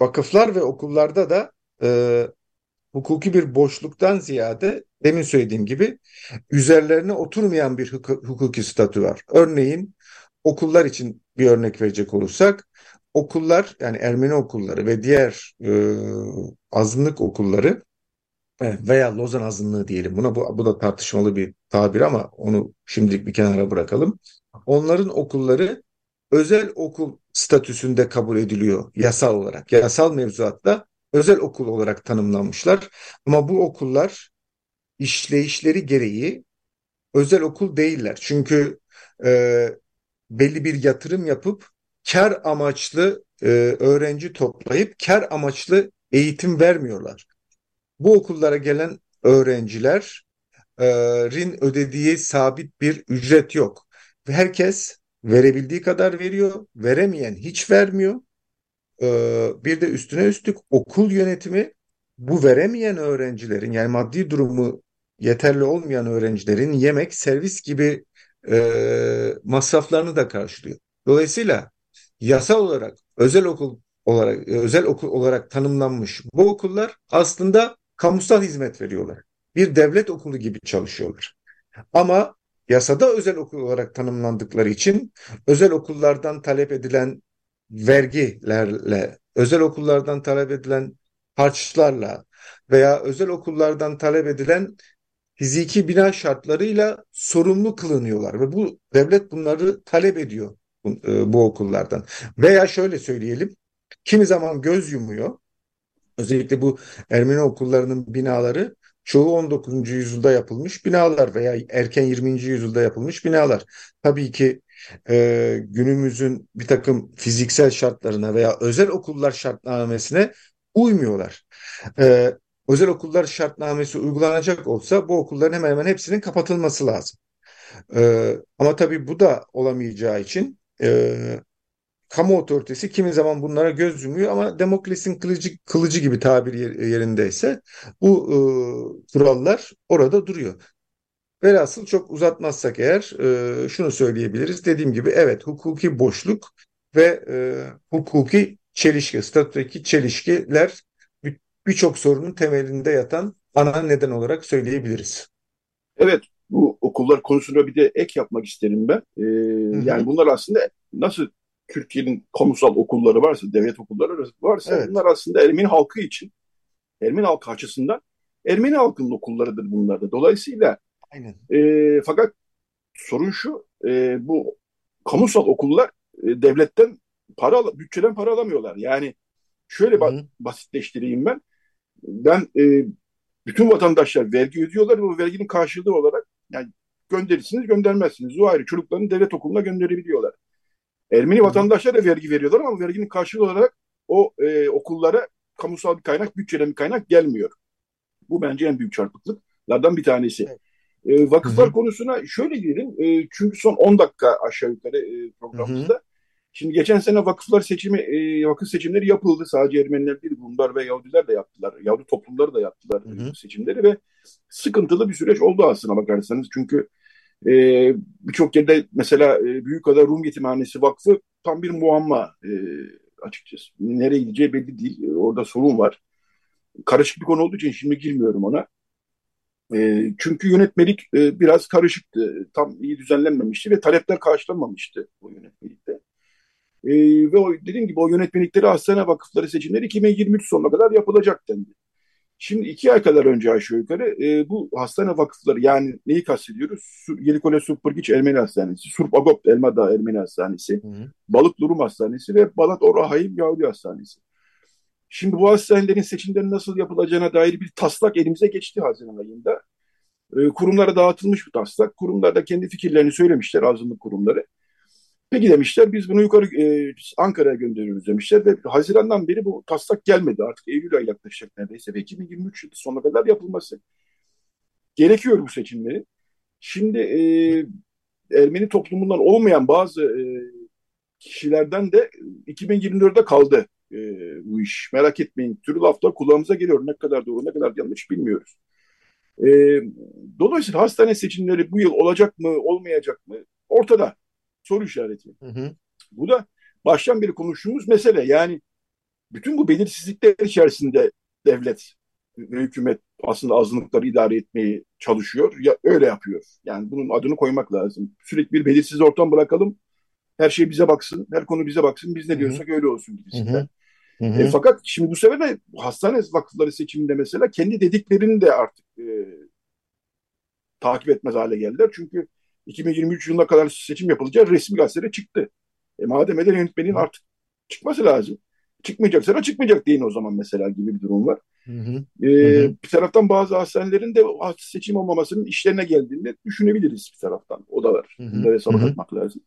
vakıflar ve okullarda da e, hukuki bir boşluktan ziyade demin söylediğim gibi üzerlerine oturmayan bir hukuki statü var. Örneğin okullar için bir örnek verecek olursak okullar yani Ermeni okulları ve diğer e, azınlık okulları veya Lozan azınlığı diyelim buna bu, bu da tartışmalı bir tabir ama onu şimdilik bir kenara bırakalım. Onların okulları özel okul statüsünde kabul ediliyor yasal olarak. Yasal mevzuatta özel okul olarak tanımlanmışlar. Ama bu okullar işleyişleri gereği özel okul değiller. Çünkü e, belli bir yatırım yapıp kar amaçlı e, öğrenci toplayıp kar amaçlı eğitim vermiyorlar. Bu okullara gelen öğrencilerin ödediği sabit bir ücret yok. Herkes verebildiği kadar veriyor, veremeyen hiç vermiyor. Ee, bir de üstüne üstlük okul yönetimi bu veremeyen öğrencilerin yani maddi durumu yeterli olmayan öğrencilerin yemek, servis gibi e, masraflarını da karşılıyor. Dolayısıyla yasal olarak özel okul olarak özel okul olarak tanımlanmış bu okullar aslında kamusal hizmet veriyorlar. Bir devlet okulu gibi çalışıyorlar. Ama yasada özel okul olarak tanımlandıkları için özel okullardan talep edilen vergilerle, özel okullardan talep edilen harçlarla veya özel okullardan talep edilen fiziki bina şartlarıyla sorumlu kılınıyorlar ve bu devlet bunları talep ediyor bu, e, bu okullardan. Veya şöyle söyleyelim, kimi zaman göz yumuyor. Özellikle bu Ermeni okullarının binaları çoğu 19. yüzyılda yapılmış binalar veya erken 20. yüzyılda yapılmış binalar. Tabii ki e, günümüzün bir takım fiziksel şartlarına veya özel okullar şartnamesine uymuyorlar. E, özel okullar şartnamesi uygulanacak olsa bu okulların hemen hemen hepsinin kapatılması lazım. E, ama tabii bu da olamayacağı için e, kamu otoritesi kimi zaman bunlara göz yumuyor ama demokrasinin kılıcı, kılıcı gibi tabir yerindeyse bu e, kurallar orada duruyor. Velhasıl çok uzatmazsak eğer e, şunu söyleyebiliriz. Dediğim gibi evet hukuki boşluk ve e, hukuki çelişki, statüdeki çelişkiler birçok sorunun temelinde yatan ana neden olarak söyleyebiliriz. Evet bu okullar konusunda bir de ek yapmak isterim ben. Ee, yani bunlar aslında nasıl Türkiye'nin kamusal okulları varsa, devlet okulları varsa evet. bunlar aslında Ermeni halkı için, Ermeni halkı açısından Ermeni halkının okullarıdır bunlar da. Dolayısıyla Aynen. E, fakat sorun şu, e, bu kamusal okullar e, devletten para, bütçeden para alamıyorlar. Yani şöyle ba- basitleştireyim ben. Ben e, bütün vatandaşlar vergi ödüyorlar ve bu verginin karşılığı olarak yani gönderirsiniz göndermezsiniz. O ayrı çocuklarını devlet okuluna gönderebiliyorlar. Ermeni vatandaşlar da vergi veriyorlar ama verginin karşılığı olarak o e, okullara kamusal bir kaynak, bütçeden bir kaynak gelmiyor. Bu bence en büyük çarpıklıklardan bir tanesi. Evet. E, vakıflar Hı-hı. konusuna şöyle girelim. E, çünkü son 10 dakika aşağı yukarı e, programımızda. Hı-hı. Şimdi geçen sene vakıflar seçimi, e, vakıf seçimleri yapıldı. Sadece Ermeniler değil, Rumlar ve Yahudiler de yaptılar. Yahudi toplumları da yaptılar Hı-hı. seçimleri ve sıkıntılı bir süreç oldu aslında bakarsanız. Çünkü e, birçok yerde mesela e, Büyükada Rum Yetimhanesi Vakfı tam bir muamma e, açıkçası. Nereye gideceği belli değil. E, orada sorun var. Karışık bir konu olduğu için şimdi girmiyorum ona. E, çünkü yönetmelik e, biraz karışıktı. Tam iyi düzenlenmemişti ve talepler karşılanmamıştı bu yönetmelikte. E, ve o, dediğim gibi o yönetmelikleri hastane vakıfları seçimleri 2023 sonuna kadar yapılacak dendi. Şimdi iki ay kadar önce aşağı yukarı e, bu hastane vakıfları yani neyi kastediyoruz? Yelikole Supırgiç Ermeni Hastanesi, Surp Agop Elmadağ Ermeni Hastanesi, hı hı. Hastanesi ve Balat Orahayim Yahudi Hastanesi. Şimdi bu hastanelerin seçimleri nasıl yapılacağına dair bir taslak elimize geçti Haziran ayında. E, kurumlara dağıtılmış bu taslak. Kurumlar da kendi fikirlerini söylemişler azınlık kurumları. Peki demişler biz bunu yukarı e, Ankara'ya gönderiyoruz demişler ve Haziran'dan beri bu taslak gelmedi artık Eylül ayı yaklaşacak neredeyse ve 2023 yılı sonuna kadar yapılması. Gerekiyor bu seçimleri. Şimdi e, Ermeni toplumundan olmayan bazı e, kişilerden de 2024'de kaldı e, bu iş. Merak etmeyin. Türlü laflar kulağımıza geliyor. Ne kadar doğru ne kadar yanlış bilmiyoruz. E, dolayısıyla hastane seçimleri bu yıl olacak mı olmayacak mı ortada. Soru işareti. Hı hı. Bu da baştan beri konuştuğumuz mesele. Yani bütün bu belirsizlikler içerisinde devlet ve hükümet aslında azınlıkları idare etmeyi çalışıyor. Ya öyle yapıyor. Yani bunun adını koymak lazım. Sürekli bir belirsiz ortam bırakalım. Her şey bize baksın. Her konu bize baksın. Biz ne diyorsak Hı-hı. öyle olsun gibisinden. Hı hı. E, fakat şimdi bu sefer de hastane vakıfları seçiminde mesela kendi dediklerini de artık e, takip etmez hale geldiler. Çünkü 2023 yılına kadar seçim yapılacağı resmi gazetede çıktı. E, madem eder yönetmenin artık çıkması lazım. Çıkmayacaksa da çıkmayacak deyin o zaman mesela gibi bir durum var. Hı hı. Ee, hı hı. Bir taraftan bazı hastanelerin de seçim olmamasının işlerine geldiğini düşünebiliriz bir taraftan. O da var. Bunları hesaba katmak lazım.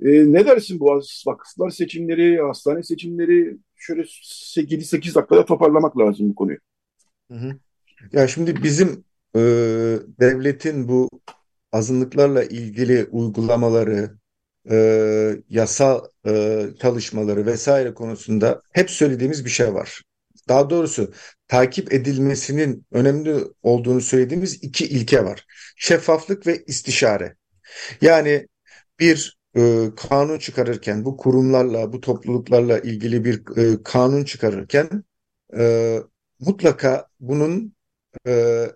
Ee, ne dersin bu vakıflar seçimleri, hastane seçimleri şöyle 7-8 dakikada toparlamak lazım bu konuyu. Hı hı. Ya şimdi bizim e, devletin bu azınlıklarla ilgili uygulamaları, e, yasal e, çalışmaları vesaire konusunda hep söylediğimiz bir şey var. Daha doğrusu takip edilmesinin önemli olduğunu söylediğimiz iki ilke var. Şeffaflık ve istişare. Yani bir e, kanun çıkarırken, bu kurumlarla, bu topluluklarla ilgili bir e, kanun çıkarırken e, mutlaka bunun e,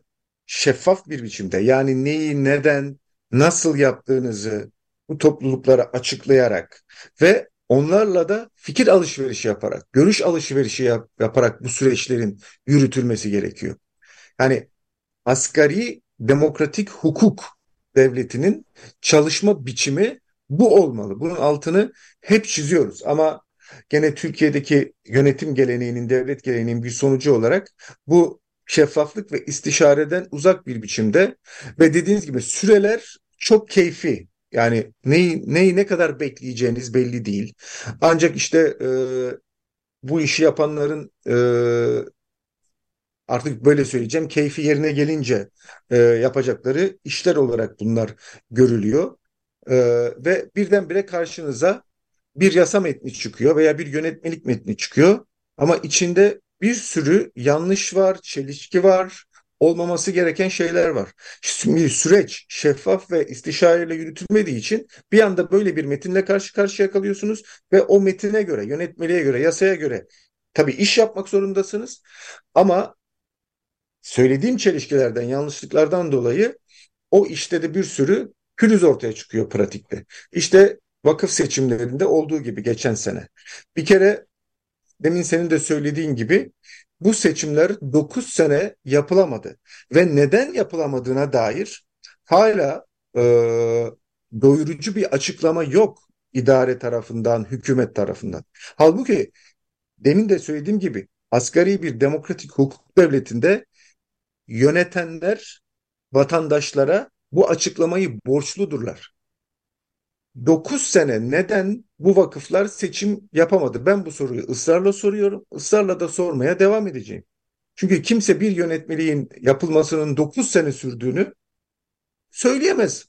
şeffaf bir biçimde yani neyi neden nasıl yaptığınızı bu topluluklara açıklayarak ve onlarla da fikir alışverişi yaparak, görüş alışverişi yap, yaparak bu süreçlerin yürütülmesi gerekiyor. Yani asgari demokratik hukuk devletinin çalışma biçimi bu olmalı. Bunun altını hep çiziyoruz ama gene Türkiye'deki yönetim geleneğinin, devlet geleneğinin bir sonucu olarak bu şeffaflık ve istişareden uzak bir biçimde ve dediğiniz gibi süreler çok keyfi. Yani neyi, neyi ne kadar bekleyeceğiniz belli değil. Ancak işte e, bu işi yapanların e, artık böyle söyleyeceğim keyfi yerine gelince e, yapacakları işler olarak bunlar görülüyor. E, ve birdenbire karşınıza bir yasa metni çıkıyor veya bir yönetmelik metni çıkıyor. Ama içinde bir sürü yanlış var, çelişki var, olmaması gereken şeyler var. Şimdi süreç şeffaf ve istişareyle yürütülmediği için bir anda böyle bir metinle karşı karşıya kalıyorsunuz ve o metine göre, yönetmeliğe göre, yasaya göre tabii iş yapmak zorundasınız ama söylediğim çelişkilerden, yanlışlıklardan dolayı o işte de bir sürü pürüz ortaya çıkıyor pratikte. İşte vakıf seçimlerinde olduğu gibi geçen sene. Bir kere demin senin de söylediğin gibi bu seçimler 9 sene yapılamadı ve neden yapılamadığına dair hala e, doyurucu bir açıklama yok idare tarafından, hükümet tarafından. Halbuki demin de söylediğim gibi asgari bir demokratik hukuk devletinde yönetenler vatandaşlara bu açıklamayı borçludurlar. 9 sene neden bu vakıflar seçim yapamadı? Ben bu soruyu ısrarla soruyorum. Israrla da sormaya devam edeceğim. Çünkü kimse bir yönetmeliğin yapılmasının 9 sene sürdüğünü söyleyemez.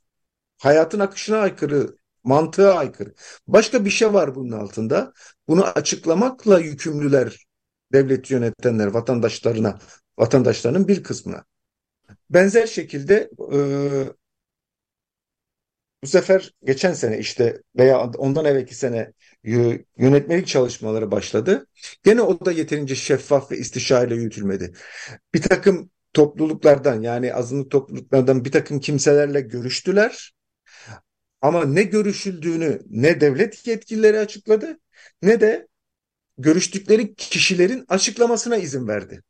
Hayatın akışına aykırı, mantığa aykırı. Başka bir şey var bunun altında. Bunu açıklamakla yükümlüler devlet yönetenler vatandaşlarına, vatandaşlarının bir kısmına. Benzer şekilde e, bu sefer geçen sene işte veya ondan evvelki sene yönetmelik çalışmaları başladı. Gene o da yeterince şeffaf ve istişareyle yürütülmedi. Bir takım topluluklardan yani azınlık topluluklardan bir takım kimselerle görüştüler. Ama ne görüşüldüğünü ne devlet yetkilileri açıkladı ne de görüştükleri kişilerin açıklamasına izin verdi.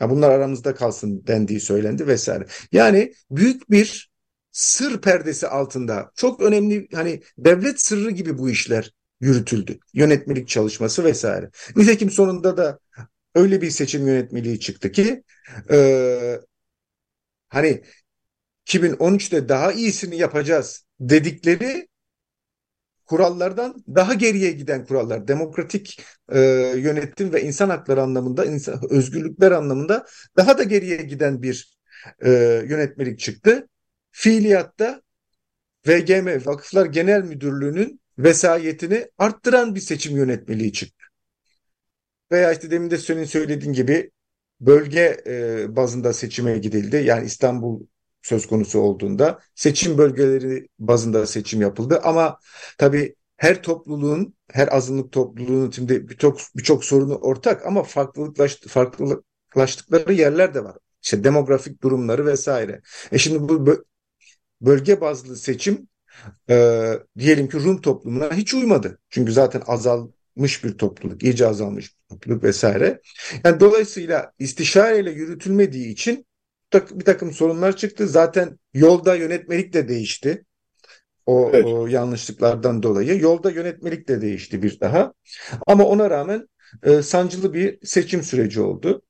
Ya bunlar aramızda kalsın dendiği söylendi vesaire. Yani büyük bir sır perdesi altında çok önemli hani devlet sırrı gibi bu işler yürütüldü. Yönetmelik çalışması vesaire. Nitekim sonunda da öyle bir seçim yönetmeliği çıktı ki e, hani 2013'te daha iyisini yapacağız dedikleri kurallardan daha geriye giden kurallar. Demokratik e, yönetim ve insan hakları anlamında, insan, özgürlükler anlamında daha da geriye giden bir e, yönetmelik çıktı fiiliyatta VGM Vakıflar Genel Müdürlüğü'nün vesayetini arttıran bir seçim yönetmeliği çıktı. Veya işte demin de senin söylediğin gibi bölge e, bazında seçime gidildi. Yani İstanbul söz konusu olduğunda seçim bölgeleri bazında seçim yapıldı. Ama tabii her topluluğun, her azınlık topluluğunun şimdi birçok birçok sorunu ortak ama farklılıklaş, farklılaştıkları yerler de var. İşte demografik durumları vesaire. E şimdi bu bölge bazlı seçim e, diyelim ki Rum toplumuna hiç uymadı. Çünkü zaten azalmış bir topluluk, iyice azalmış bir topluluk vesaire. Yani dolayısıyla istişareyle yürütülmediği için bir takım sorunlar çıktı. Zaten yolda yönetmelik de değişti. O, evet. o yanlışlıklardan dolayı. Yolda yönetmelik de değişti bir daha. Ama ona rağmen e, sancılı bir seçim süreci oldu.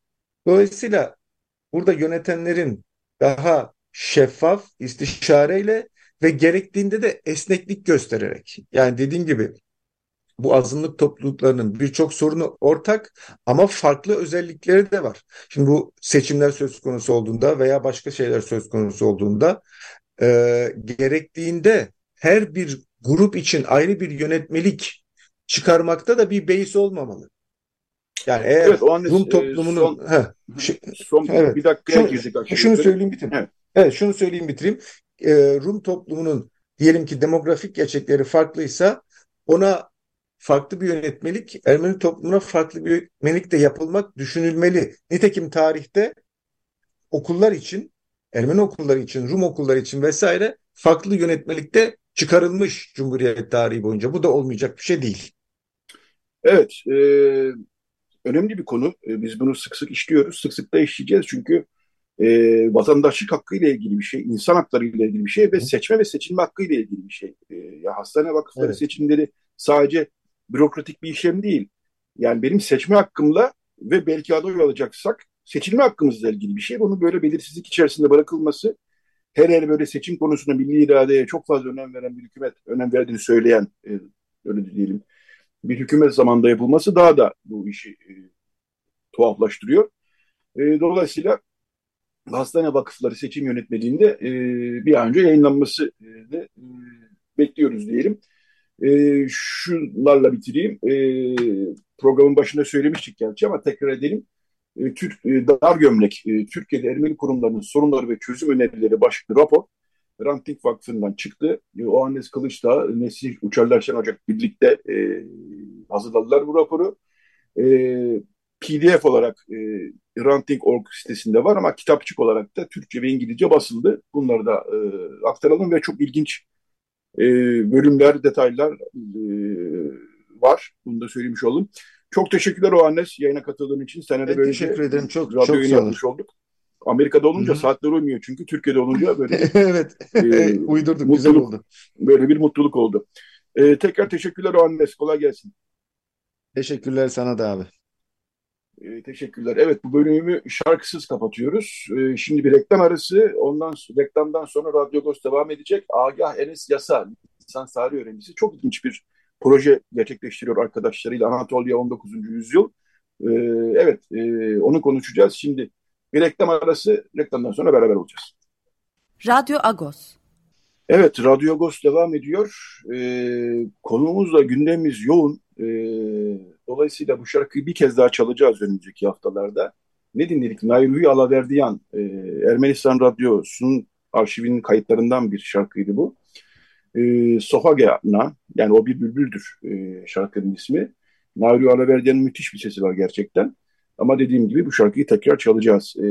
Dolayısıyla burada yönetenlerin daha şeffaf, istişareyle ve gerektiğinde de esneklik göstererek. Yani dediğim gibi bu azınlık topluluklarının birçok sorunu ortak ama farklı özellikleri de var. Şimdi bu seçimler söz konusu olduğunda veya başka şeyler söz konusu olduğunda e, gerektiğinde her bir grup için ayrı bir yönetmelik çıkarmakta da bir beis olmamalı. Yani eğer evet, o Rum toplumunun son, he, son evet, bir dakikaya girdik. Şunu söyleyeyim bitireyim. Evet. Evet şunu söyleyeyim bitireyim. Ee, Rum toplumunun diyelim ki demografik gerçekleri farklıysa ona farklı bir yönetmelik, Ermeni toplumuna farklı bir yönetmelik de yapılmak düşünülmeli. Nitekim tarihte okullar için, Ermeni okulları için, Rum okulları için vesaire farklı yönetmelikte çıkarılmış Cumhuriyet tarihi boyunca. Bu da olmayacak bir şey değil. Evet, e, önemli bir konu. E, biz bunu sık sık işliyoruz. Sık sık da işleyeceğiz çünkü e, vatandaşlık hakkı ile ilgili bir şey, insan hakları ile ilgili bir şey ve seçme ve seçilme hakkı ile ilgili bir şey. E, ya hastane vakıfları evet. seçimleri sadece bürokratik bir işlem değil. Yani benim seçme hakkımla ve belki aday olacaksak seçilme hakkımızla ilgili bir şey. Bunun böyle belirsizlik içerisinde bırakılması her her böyle seçim konusunda milli iradeye çok fazla önem veren bir hükümet, önem verdiğini söyleyen e, öyle diyelim bir hükümet zamanında yapılması daha da bu işi e, tuhaflaştırıyor. E, dolayısıyla hastane vakıfları seçim yönetmeliğinde e, bir an önce yayınlanması e, e, bekliyoruz diyelim. E, şunlarla bitireyim. E, programın başında söylemiştik gerçi ama tekrar edelim. E, Türk e, Dar Gömlek, e, Türkiye'de Ermeni kurumlarının sorunları ve çözüm önerileri başlıklı rapor Ranting Vakfı'ndan çıktı. E, o Annes Kılıçdağ, Nesih Uçarlar Şen Ocak birlikte e, hazırladılar bu raporu. E, PDF olarak e, Ranting.org sitesinde var ama kitapçık olarak da Türkçe ve İngilizce basıldı. Bunları da e, aktaralım ve çok ilginç e, bölümler, detaylar e, var. Bunu da söylemiş oldum. Çok teşekkürler o Annes yayına katıldığın için. Sana da böyle teşekkür ederim. Çok çok sağ yapmış olduk. Amerika'da olunca Hı-hı. saatler uymuyor çünkü Türkiye'de olunca böyle evet e, uydurduk mutluluk, güzel oldu. Böyle bir mutluluk oldu. E, tekrar teşekkürler o Annes kolay gelsin. Teşekkürler sana da abi. E, teşekkürler. Evet bu bölümü şarkısız kapatıyoruz. E, şimdi bir reklam arası. Ondan reklamdan sonra Radyo Ghost devam edecek. Agah Enes Yasa, lisans tarih öğrencisi. Çok ilginç bir proje gerçekleştiriyor arkadaşlarıyla Anatolia 19. yüzyıl. E, evet e, onu konuşacağız. Şimdi bir reklam arası. Reklamdan sonra beraber olacağız. Radyo Agos. Evet, Radyo Agos devam ediyor. Ee, konuğumuzla gündemimiz yoğun. Ee, dolayısıyla bu şarkıyı bir kez daha çalacağız önümüzdeki haftalarda. Ne dinledik? Nayruhi Alaverdiyan, e, Ermenistan Radyosu'nun arşivinin kayıtlarından bir şarkıydı bu. E, Sofagana, yani o bir bülbüldür e, şarkının ismi. Nayruhi Alaverdiyan'ın müthiş bir sesi var gerçekten. Ama dediğim gibi bu şarkıyı tekrar çalacağız. E,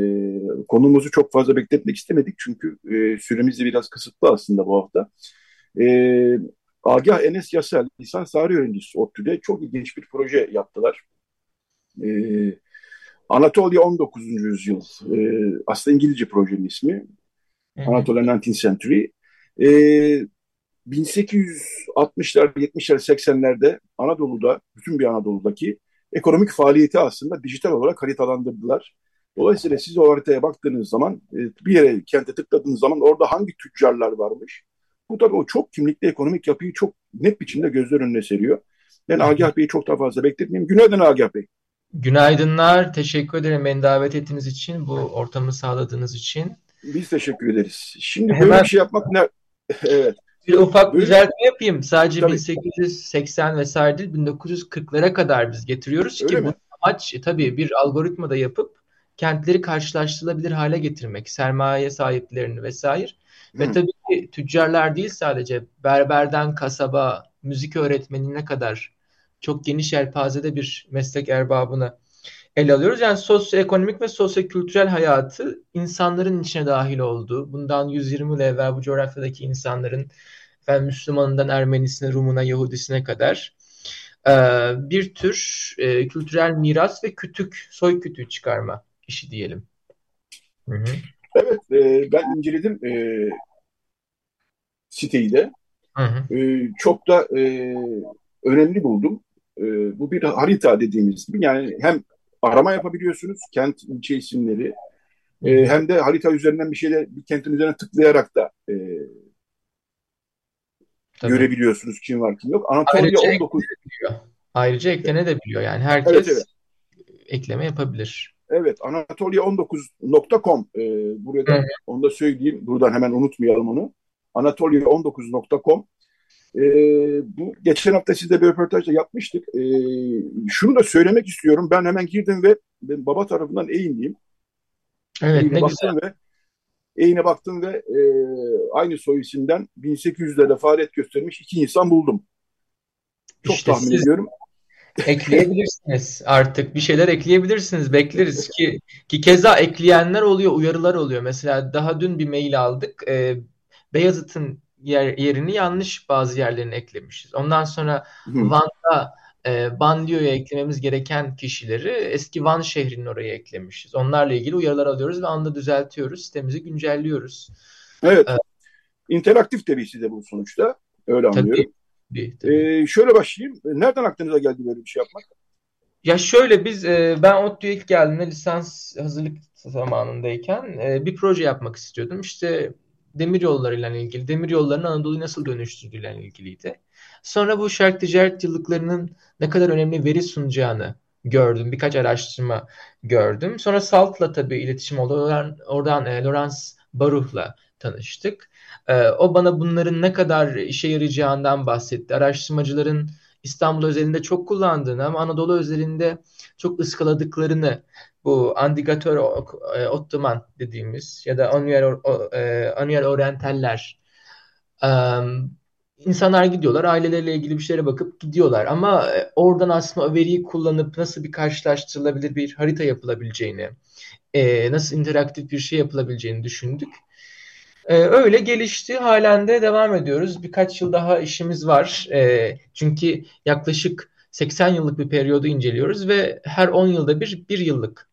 konumuzu çok fazla bekletmek istemedik çünkü e, süremiz de biraz kısıtlı aslında bu hafta. E, Agah Enes Yasel, lisans tarih öğrencisi ODTÜ'de çok ilginç bir proje yaptılar. E, Anatolia 19. yüzyıl, e, aslında İngilizce projenin ismi. Anatolia 19th Century. E, 1860'lar, 70'ler, 80'lerde Anadolu'da, bütün bir Anadolu'daki ekonomik faaliyeti aslında dijital olarak haritalandırdılar. Dolayısıyla siz o haritaya baktığınız zaman e, bir yere kente tıkladığınız zaman orada hangi tüccarlar varmış? Bu tabii o çok kimlikli ekonomik yapıyı çok net biçimde gözler önüne seriyor. Ben Agah Bey'i çok daha fazla bekletmeyeyim. Günaydın Agah Bey. Günaydınlar. Teşekkür ederim beni davet ettiğiniz için, bu ortamı sağladığınız için. Biz teşekkür ederiz. Şimdi Hemen... böyle bir şey yapmak ne? evet. Bir ufak düzeltme yapayım. Sadece tabii. 1880 vesaire değil 1940'lara kadar biz getiriyoruz Öyle ki mi? bu amaç e, tabii bir algoritma da yapıp kentleri karşılaştırılabilir hale getirmek, sermaye sahiplerini vesaire. Hı. Ve tabii ki tüccarlar değil sadece berberden kasaba, müzik öğretmenine kadar çok geniş yelpazede bir meslek erbabını ele alıyoruz. Yani sosyoekonomik ve sosyokültürel hayatı insanların içine dahil olduğu, bundan 120 yıl evvel bu coğrafyadaki insanların ben Müslümanından Ermenisine, Rumuna, Yahudisine kadar e, bir tür e, kültürel miras ve kütük, soy kütüğü çıkarma işi diyelim. Hı hı. Evet, e, ben inceledim e, siteyi de. Hı hı. E, çok da e, önemli buldum. E, bu bir harita dediğimiz gibi yani hem arama yapabiliyorsunuz kent ilçe isimleri e, hem de harita üzerinden bir şeyler bir kentin üzerine tıklayarak da e, Tabii. görebiliyorsunuz kim var kim yok. Anatolia Ayrıca 19 Ayrıca eklenebiliyor yani herkes evet, evet. ekleme yapabilir. Evet Anatolia19.com e, burada evet. onu da söyleyeyim buradan hemen unutmayalım onu. Anatolia19.com e, bu geçen hafta sizde bir röportajda yapmıştık. E, şunu da söylemek istiyorum. Ben hemen girdim ve ben baba tarafından eğinliyim. Evet Eğine ne güzel. Ve, eğine baktım ve e, aynı soy isimden 1800'lerde faaliyet göstermiş iki insan buldum. Çok işte tahmin siz... ediyorum. ekleyebilirsiniz artık bir şeyler ekleyebilirsiniz bekleriz ki ki keza ekleyenler oluyor uyarılar oluyor mesela daha dün bir mail aldık ee, Beyazıt'ın yer, yerini yanlış bazı yerlerini eklemişiz ondan sonra Van'da e, banliyoya eklememiz gereken kişileri eski Van şehrinin oraya eklemişiz. Onlarla ilgili uyarılar alıyoruz ve anda düzeltiyoruz. Sitemizi güncelliyoruz. Evet. Ee, İnteraktif derisi de bu sonuçta. Öyle anlıyorum. Tabii, tabii. Ee, şöyle başlayayım. Nereden aklınıza geldi böyle bir şey yapmak? Ya şöyle biz e, ben ODTÜ'ye ilk geldiğimde lisans hazırlık zamanındayken e, bir proje yapmak istiyordum. İşte demir yollarıyla ilgili, demir yollarının Anadolu'yu nasıl dönüştürdüğüyle ilgiliydi. Sonra bu şark ticaret yıllıklarının ne kadar önemli veri sunacağını gördüm. Birkaç araştırma gördüm. Sonra SALT'la tabii iletişim oldu. Oradan, oradan e, Lawrence Baruch'la tanıştık. E, o bana bunların ne kadar işe yarayacağından bahsetti. Araştırmacıların İstanbul özelinde çok kullandığını ama Anadolu özelinde çok ıskaladıklarını bu Andigatör e, Ottoman dediğimiz ya da Annuel, e, Annuel Orientaller um, insanlar gidiyorlar aileleriyle ilgili bir şeylere bakıp gidiyorlar ama e, oradan aslında o veriyi kullanıp nasıl bir karşılaştırılabilir bir harita yapılabileceğini nasıl interaktif bir şey yapılabileceğini düşündük. E, öyle gelişti. Halen de devam ediyoruz. Birkaç yıl daha işimiz var. E, çünkü yaklaşık 80 yıllık bir periyodu inceliyoruz ve her 10 yılda bir bir yıllık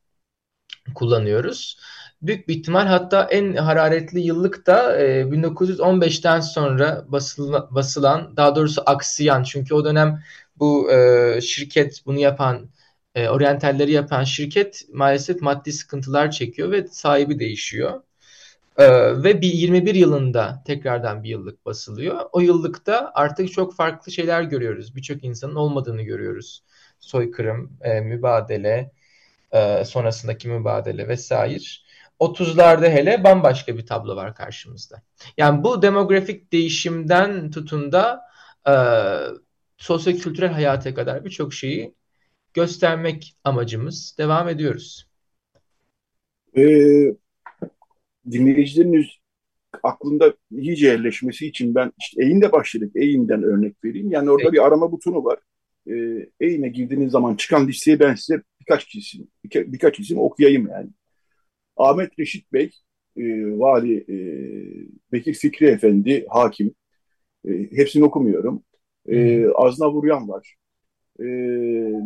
kullanıyoruz. Büyük bir ihtimal hatta en hararetli yıllık da e, 1915'ten sonra basılan, basılan daha doğrusu aksayan çünkü o dönem bu e, şirket bunu yapan e, oryantalleri yapan şirket maalesef maddi sıkıntılar çekiyor ve sahibi değişiyor. Ee, ve bir 21 yılında tekrardan bir yıllık basılıyor. O yıllıkta artık çok farklı şeyler görüyoruz. Birçok insanın olmadığını görüyoruz. Soykırım, e, mübadele, e, sonrasındaki mübadele vesaire. 30'larda hele bambaşka bir tablo var karşımızda. Yani bu demografik değişimden tutun da e, sosyo-kültürel hayata kadar birçok şeyi göstermek amacımız. Devam ediyoruz. Ee, dinleyicilerin aklında iyice yerleşmesi için ben işte Eğin'de başladık. Eğin'den örnek vereyim. Yani orada evet. bir arama butonu var. Ee, Eğin'e girdiğiniz zaman çıkan listeye ben size birkaç isim, birka, birkaç isim okuyayım yani. Ahmet Reşit Bey, e, Vali e, Bekir Fikri Efendi, hakim. E, hepsini okumuyorum. E, Azna Vuryan var. E,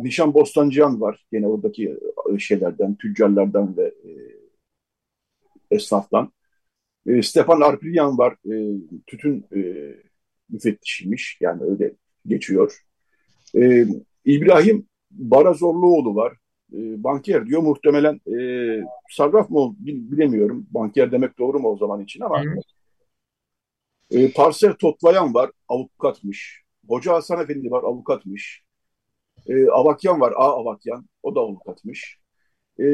Nişan Bostancıyan var. Yine oradaki şeylerden, tüccarlardan ve e, esnaftan. E, Stefan Arpilyan var. E, tütün e, müfettişiymiş. Yani öyle geçiyor. E, İbrahim Barazorluoğlu var. E, banker diyor. Muhtemelen e, sarraf mı bilemiyorum. Banker demek doğru mu o zaman için ama. E, Parsel Totlayan var. Avukatmış. Hoca Hasan Efendi var. Avukatmış. E, Avakyan var. A Avakyan. O da avukatmış. E,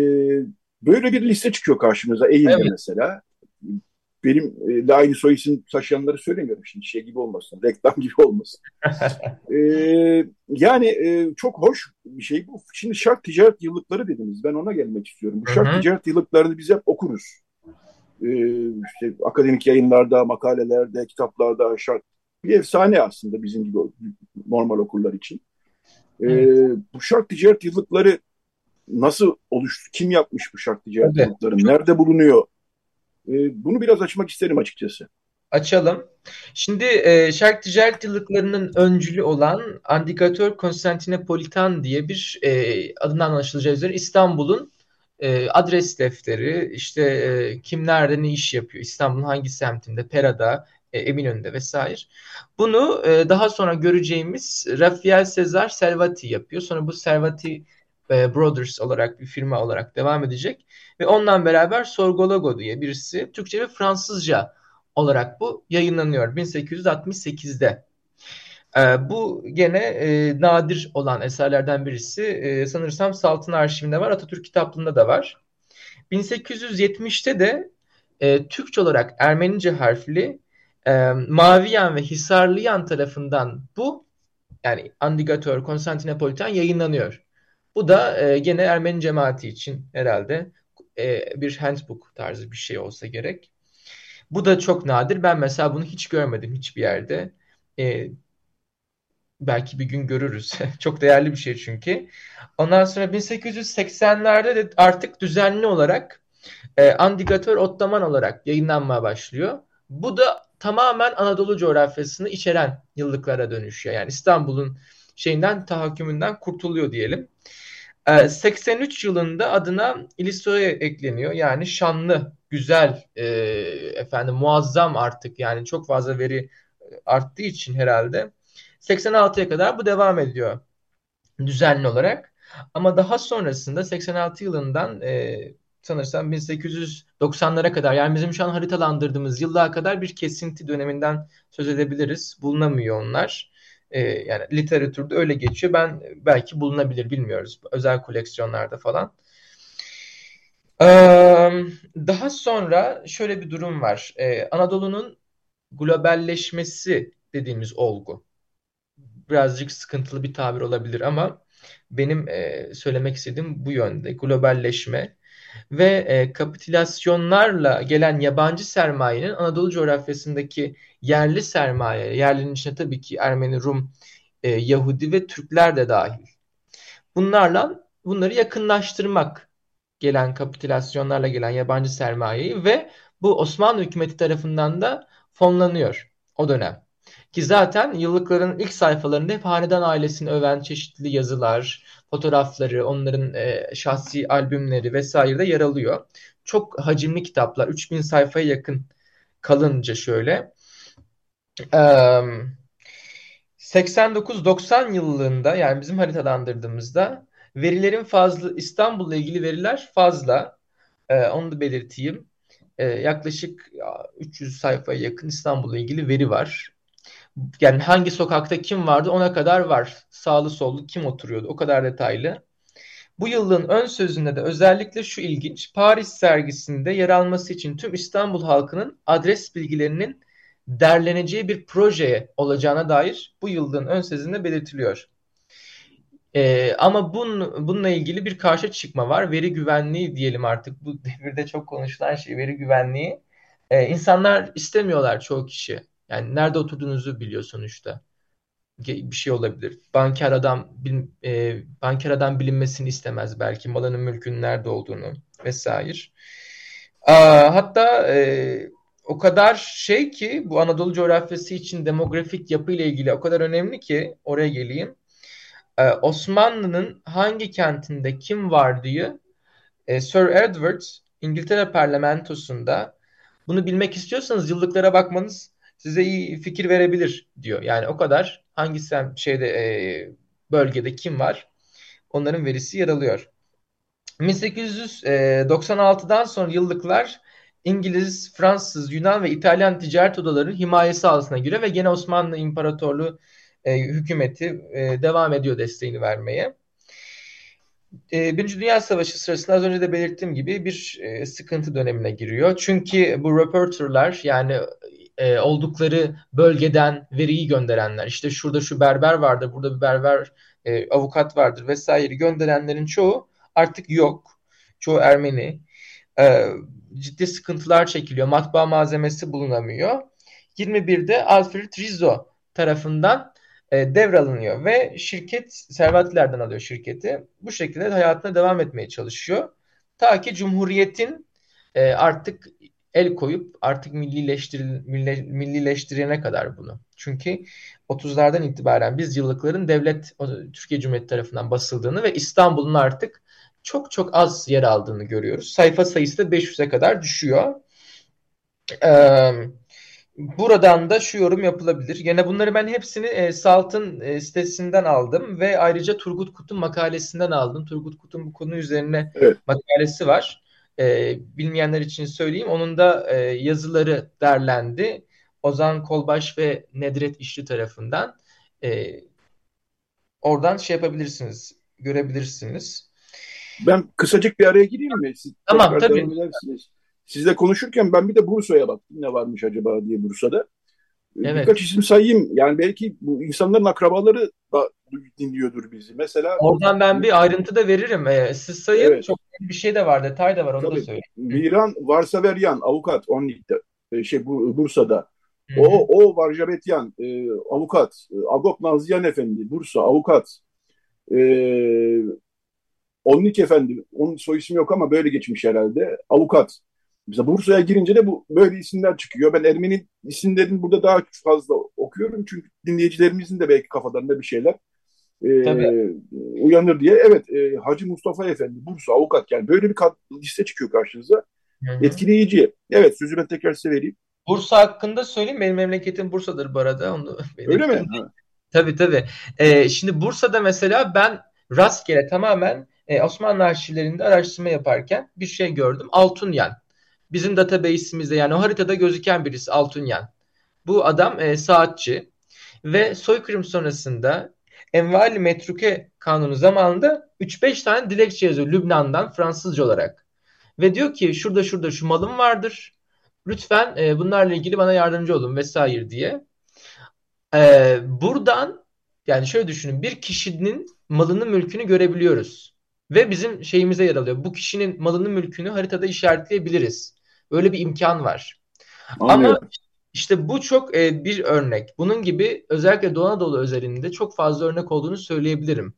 Böyle bir liste çıkıyor karşımıza Eğim'de evet. mesela. Benim e, aynı soy isim taşıyanları söylemiyorum şimdi şey gibi olmasın, reklam gibi olmasın. e, yani e, çok hoş bir şey bu. Şimdi şart ticaret yıllıkları dediniz. Ben ona gelmek istiyorum. Bu şart ticaret yıllıklarını biz hep okuruz. E, işte akademik yayınlarda, makalelerde, kitaplarda şart bir efsane aslında bizim gibi normal okurlar için. E, bu şart ticaret yıllıkları nasıl oluştu? Kim yapmış bu şark ticaret evet. Nerede bulunuyor? E, bunu biraz açmak isterim açıkçası. Açalım. Şimdi e, şark ticaret yıllıklarının öncülü olan Andikatör Konstantinopolitan diye bir e, adından anlaşılacağı üzere İstanbul'un e, adres defteri, işte e, kim nerede ne iş yapıyor, İstanbul'un hangi semtinde, Pera'da, e, Eminönü'nde vesaire. Bunu e, daha sonra göreceğimiz Rafael Cesar Selvati yapıyor. Sonra bu Selvati e, Brothers olarak bir firma olarak devam edecek. Ve ondan beraber Sorgologo diye birisi Türkçe ve Fransızca olarak bu yayınlanıyor 1868'de. E, bu gene e, nadir olan eserlerden birisi. E, sanırsam Saltın Arşivinde var, Atatürk kitaplığında da var. 1870'te de Türkçe olarak Ermenice harfli Maviyan ve Hisarlıyan tarafından bu yani Andigatör Konstantinopolitan yayınlanıyor. Bu da e, gene Ermeni cemaati için herhalde e, bir handbook tarzı bir şey olsa gerek. Bu da çok nadir. Ben mesela bunu hiç görmedim hiçbir yerde. E, belki bir gün görürüz. çok değerli bir şey çünkü. Ondan sonra 1880'lerde de artık düzenli olarak e, Andigatör Ottoman olarak yayınlanmaya başlıyor. Bu da tamamen Anadolu coğrafyasını içeren yıllıklara dönüşüyor. Yani İstanbul'un şeyinden tahakkümünden kurtuluyor diyelim. 83 ee, yılında adına İliso'ya ekleniyor. Yani şanlı, güzel, e, efendim muazzam artık yani çok fazla veri arttığı için herhalde 86'ya kadar bu devam ediyor düzenli olarak. Ama daha sonrasında 86 yılından e, sanırsam 1890'lara kadar yani bizim şu an haritalandırdığımız yıllara kadar bir kesinti döneminden söz edebiliriz. Bulunamıyor onlar. E, yani literatürde öyle geçiyor. Ben belki bulunabilir bilmiyoruz. Özel koleksiyonlarda falan. Ee, daha sonra şöyle bir durum var. Ee, Anadolu'nun globalleşmesi dediğimiz olgu. Birazcık sıkıntılı bir tabir olabilir ama benim e, söylemek istediğim bu yönde. Globalleşme ve e, kapitülasyonlarla gelen yabancı sermayenin Anadolu coğrafyasındaki yerli sermaye, yerlinin içine tabii ki Ermeni, Rum, e, Yahudi ve Türkler de dahil. Bunlarla bunları yakınlaştırmak gelen kapitülasyonlarla gelen yabancı sermayeyi ve bu Osmanlı hükümeti tarafından da fonlanıyor o dönem. Ki zaten yıllıkların ilk sayfalarında hep hanedan ailesini öven çeşitli yazılar, fotoğrafları, onların e, şahsi albümleri vesaire de yer alıyor. Çok hacimli kitaplar, 3000 sayfaya yakın kalınca şöyle. E, 89-90 yılında yani bizim haritalandırdığımızda verilerin fazla İstanbul'la ilgili veriler fazla. E, onu da belirteyim. E, yaklaşık 300 sayfaya yakın İstanbul'la ilgili veri var. Yani hangi sokakta kim vardı ona kadar var. Sağlı sollu kim oturuyordu o kadar detaylı. Bu yılın ön sözünde de özellikle şu ilginç. Paris sergisinde yer alması için tüm İstanbul halkının adres bilgilerinin derleneceği bir projeye olacağına dair bu yılın ön sözünde belirtiliyor. Ee, ama bun, bununla ilgili bir karşı çıkma var. Veri güvenliği diyelim artık. Bu devirde çok konuşulan şey veri güvenliği. Ee, insanlar istemiyorlar çoğu kişi. Yani nerede oturduğunuzu biliyor sonuçta. Bir şey olabilir. Banker adam e, banker adam bilinmesini istemez belki malının mülkünün nerede olduğunu vesaire. Aa, hatta e, o kadar şey ki bu Anadolu coğrafyası için demografik yapı ile ilgili o kadar önemli ki oraya geleyim. Ee, Osmanlı'nın hangi kentinde kim var diye e, Sir Edward İngiltere parlamentosunda bunu bilmek istiyorsanız yıllıklara bakmanız size iyi fikir verebilir diyor. Yani o kadar hangi sem şeyde e, bölgede kim var onların verisi yer alıyor. 1896'dan sonra yıllıklar İngiliz, Fransız, Yunan ve İtalyan ticaret odalarının himayesi altına giriyor ve gene Osmanlı İmparatorluğu e, hükümeti e, devam ediyor desteğini vermeye. E, Birinci Dünya Savaşı sırasında az önce de belirttiğim gibi bir e, sıkıntı dönemine giriyor. Çünkü bu reporterlar yani e, oldukları bölgeden veriyi gönderenler işte şurada şu berber vardır, burada bir berber e, avukat vardır vesaire gönderenlerin çoğu artık yok. Çoğu Ermeni. E, ciddi sıkıntılar çekiliyor. Matbaa malzemesi bulunamıyor. 21'de Alfred Rizzo tarafından e, devralınıyor ve şirket Servatlilerden alıyor şirketi. Bu şekilde hayatına devam etmeye çalışıyor. Ta ki Cumhuriyet'in e, artık el koyup artık millileştir, milli, millileştirene kadar bunu. Çünkü 30'lardan itibaren biz yıllıkların devlet Türkiye Cumhuriyeti tarafından basıldığını ve İstanbul'un artık çok çok az yer aldığını görüyoruz. Sayfa sayısı da 500'e kadar düşüyor. Ee, buradan da şu yorum yapılabilir. Yine bunları ben hepsini e, Salt'ın e, sitesinden aldım ve ayrıca Turgut Kut'un makalesinden aldım. Turgut Kut'un bu konu üzerine evet. makalesi var. E, bilmeyenler için söyleyeyim. Onun da e, yazıları derlendi. Ozan Kolbaş ve Nedret İşli tarafından. E, oradan şey yapabilirsiniz, görebilirsiniz. Ben kısacık bir araya gireyim mi? Siz tamam tabii. Sizle konuşurken ben bir de Bursa'ya baktım ne varmış acaba diye Bursa'da. Evet. Birkaç isim sayayım. Yani belki bu insanların akrabaları da dinliyordur bizi. Mesela Oradan ben bir ayrıntı da veririm. Ee, siz sayın evet. çok bir şey de var, detay da var onu Tabii. da söyleyeyim. Miran Varsaveryan avukat Onlik'te e, şey Bursa'da. Hı-hı. O o Varjabetyan e, avukat. E, Agop Nazlıyan Efendi Bursa avukat. E, Onlik Efendi onun soy ismi yok ama böyle geçmiş herhalde. Avukat. Mesela Bursa'ya girince de bu böyle isimler çıkıyor. Ben Ermeni isimlerini burada daha fazla okuyorum çünkü dinleyicilerimizin de belki kafalarında bir şeyler e, uyanır diye. Evet e, Hacı Mustafa Efendi Bursa avukat yani böyle bir liste çıkıyor karşınıza. Hı hı. Etkileyici. Evet sözü ben tekrar size vereyim. Bursa hakkında söyleyeyim. Benim memleketim Bursa'dır bu arada. Onu Öyle mi? Ha. Tabii tabii. Ee, şimdi Bursa'da mesela ben rastgele tamamen e, Osmanlı arşivlerinde araştırma yaparken bir şey gördüm. Altunyan. Bizim database'imizde yani o haritada gözüken birisi Altunyan. Bu adam e, saatçi ve soykırım sonrasında Envali Metruke kanunu zamanında 3-5 tane dilekçe yazıyor Lübnan'dan Fransızca olarak. Ve diyor ki şurada şurada şu malım vardır. Lütfen e, bunlarla ilgili bana yardımcı olun vesaire diye. E, buradan yani şöyle düşünün bir kişinin malını mülkünü görebiliyoruz. Ve bizim şeyimize yer alıyor. Bu kişinin malını mülkünü haritada işaretleyebiliriz. Öyle bir imkan var. Anladım. Ama işte bu çok e, bir örnek. Bunun gibi özellikle Doğu Anadolu özelinde çok fazla örnek olduğunu söyleyebilirim.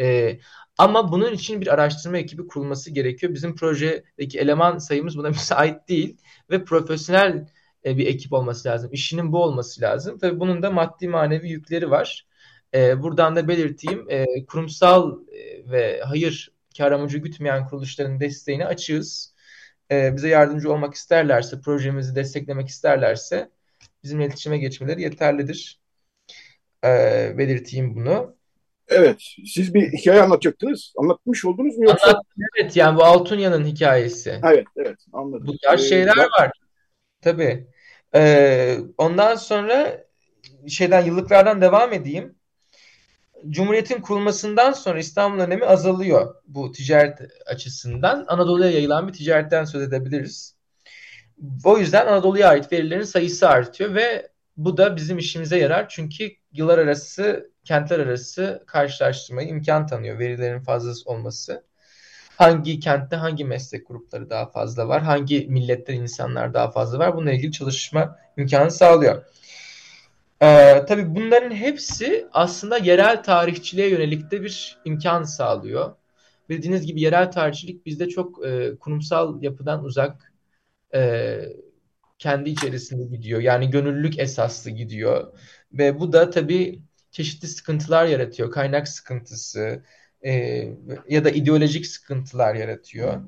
E, ama bunun için bir araştırma ekibi kurulması gerekiyor. Bizim projedeki eleman sayımız buna müsait değil ve profesyonel e, bir ekip olması lazım. İşinin bu olması lazım. Tabii bunun da maddi manevi yükleri var. E, buradan da belirteyim e, kurumsal e, ve hayır kar amacı gütmeyen kuruluşların desteğine açığız. E, bize yardımcı olmak isterlerse, projemizi desteklemek isterlerse bizim iletişime geçmeleri yeterlidir. E, belirteyim bunu. Evet, siz bir hikaye anlatacaktınız. Anlatmış oldunuz mu yoksa? Anlattım, evet yani bu Altunya'nın hikayesi. Evet, evet anladım. Bu tarz ee, şeyler ben... var. Tabii. Ee, ondan sonra şeyden yıllıklardan devam edeyim. Cumhuriyet'in kurulmasından sonra İstanbul önemi azalıyor bu ticaret açısından. Anadolu'ya yayılan bir ticaretten söz edebiliriz. O yüzden Anadolu'ya ait verilerin sayısı artıyor ve bu da bizim işimize yarar. Çünkü yıllar arası, kentler arası karşılaştırmayı imkan tanıyor verilerin fazla olması. Hangi kentte hangi meslek grupları daha fazla var, hangi milletten insanlar daha fazla var bununla ilgili çalışma imkanı sağlıyor. Ee, tabii bunların hepsi aslında yerel tarihçiliğe yönelik de bir imkan sağlıyor. Bildiğiniz gibi yerel tarihçilik bizde çok e, kurumsal yapıdan uzak, e, kendi içerisinde gidiyor. Yani gönüllülük esaslı gidiyor. Ve bu da tabii çeşitli sıkıntılar yaratıyor. Kaynak sıkıntısı e, ya da ideolojik sıkıntılar yaratıyor.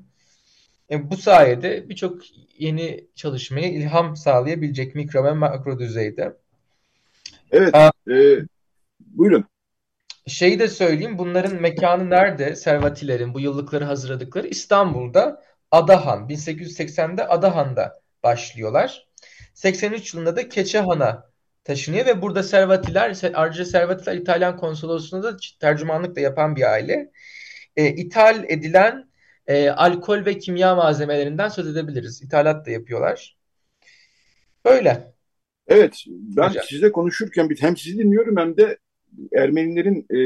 E, bu sayede birçok yeni çalışmaya ilham sağlayabilecek mikro ve makro düzeyde. Evet. Aa, e, buyurun. Şeyi de söyleyeyim. Bunların mekanı nerede? Servatilerin bu yıllıkları hazırladıkları İstanbul'da Adahan. 1880'de Adahan'da başlıyorlar. 83 yılında da Keçehan'a taşınıyor ve burada Servatiler, ayrıca Servatiler İtalyan konsolosluğunda da tercümanlık da yapan bir aile. E, ithal edilen e, alkol ve kimya malzemelerinden söz edebiliriz. İthalat da yapıyorlar. Böyle. Evet, ben Hocam. sizle konuşurken hem sizi dinliyorum hem de Ermenilerin e,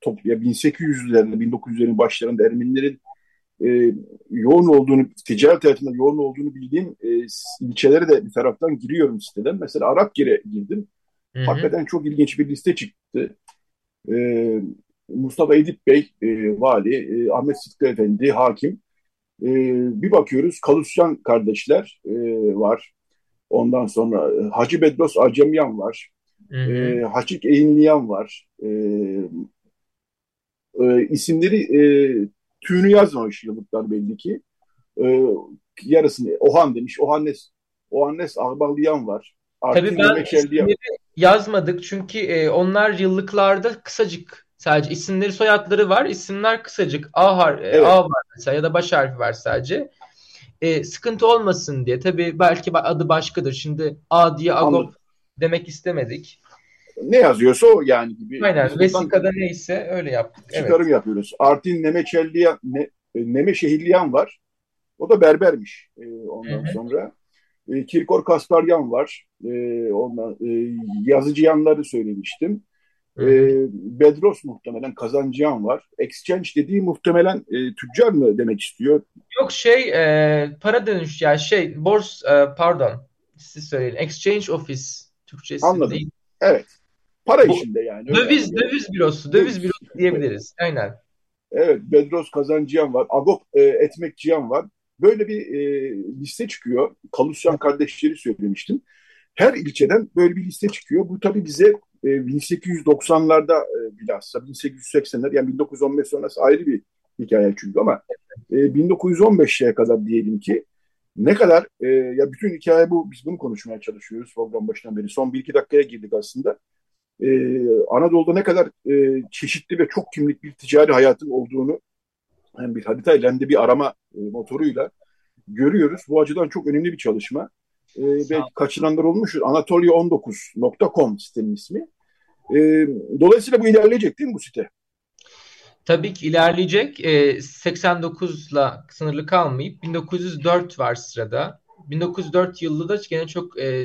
top, ya 1800'lerin, 1900'lerin başlarında Ermenilerin e, yoğun olduğunu, ticaret hayatında yoğun olduğunu bildiğim e, ilçelere de bir taraftan giriyorum siteden. Mesela Arakgir'e girdim. Hı hı. Hakikaten çok ilginç bir liste çıktı. E, Mustafa Edip Bey, e, vali, e, Ahmet Sıtkı Efendi, hakim. E, bir bakıyoruz Kalusyan kardeşler e, var. Ondan sonra e, Hacı Bedros Acemiyan var. Hı hı. E, Haçik Eğinliyan var. E, e, isimleri e, tüyünü yazmamış yıllıklar belli ki. E, yarısını Ohan demiş. Ohannes Ohannes Ahballiyan var. Tabii ben isimleri yazmadık çünkü e, onlar yıllıklarda kısacık sadece isimleri soyadları var. İsimler kısacık. A, har e, evet. A var mesela ya da baş harfi var sadece e, sıkıntı olmasın diye. Tabii belki adı başkadır. Şimdi A diye Agop demek istemedik. Ne yazıyorsa o yani gibi. Aynen. Vesikada neyse öyle yaptık. Çıkarım evet. yapıyoruz. Artin Nemeçelliyan, ne, Neme Şehirliyan var. O da berbermiş e, ondan Hı-hı. sonra. E, Kirkor Kasparyan var. E, ondan, e, yazıcıyanları söylemiştim. E, Bedros muhtemelen kazancıyan var. Exchange dediği muhtemelen e, tüccar mı demek istiyor? Yok şey e, para dönüş ya şey bors e, pardon siz söyleyin. Exchange Office Türkçesi Anladım. değil. Evet. Para Bu, işinde yani. Döviz yani. döviz bürosu. Döviz bürosu diyebiliriz. Aynen. Evet. Bedros kazancıyan var. Agop e, etmekçiyan var. Böyle bir e, liste çıkıyor. Kalusyan kardeşleri söylemiştim. Her ilçeden böyle bir liste çıkıyor. Bu tabii bize e, 1890'larda e, bilhassa 1880'ler yani 1915 sonrası ayrı bir hikaye çünkü ama e, 1915'e kadar diyelim ki ne kadar e, ya bütün hikaye bu biz bunu konuşmaya çalışıyoruz program başından beri. Son bir iki dakikaya girdik aslında. E, Anadolu'da ne kadar e, çeşitli ve çok kimlik bir ticari hayatın olduğunu hem bir haritayla hem de bir arama e, motoruyla görüyoruz. Bu açıdan çok önemli bir çalışma. E, belki kaçıranlar olmuştur. Anatolia19.com sitenin ismi. E, dolayısıyla bu ilerleyecek değil mi bu site? Tabii ki ilerleyecek. E, 89'la sınırlı kalmayıp 1904 var sırada. 1904 yılı da gene çok e,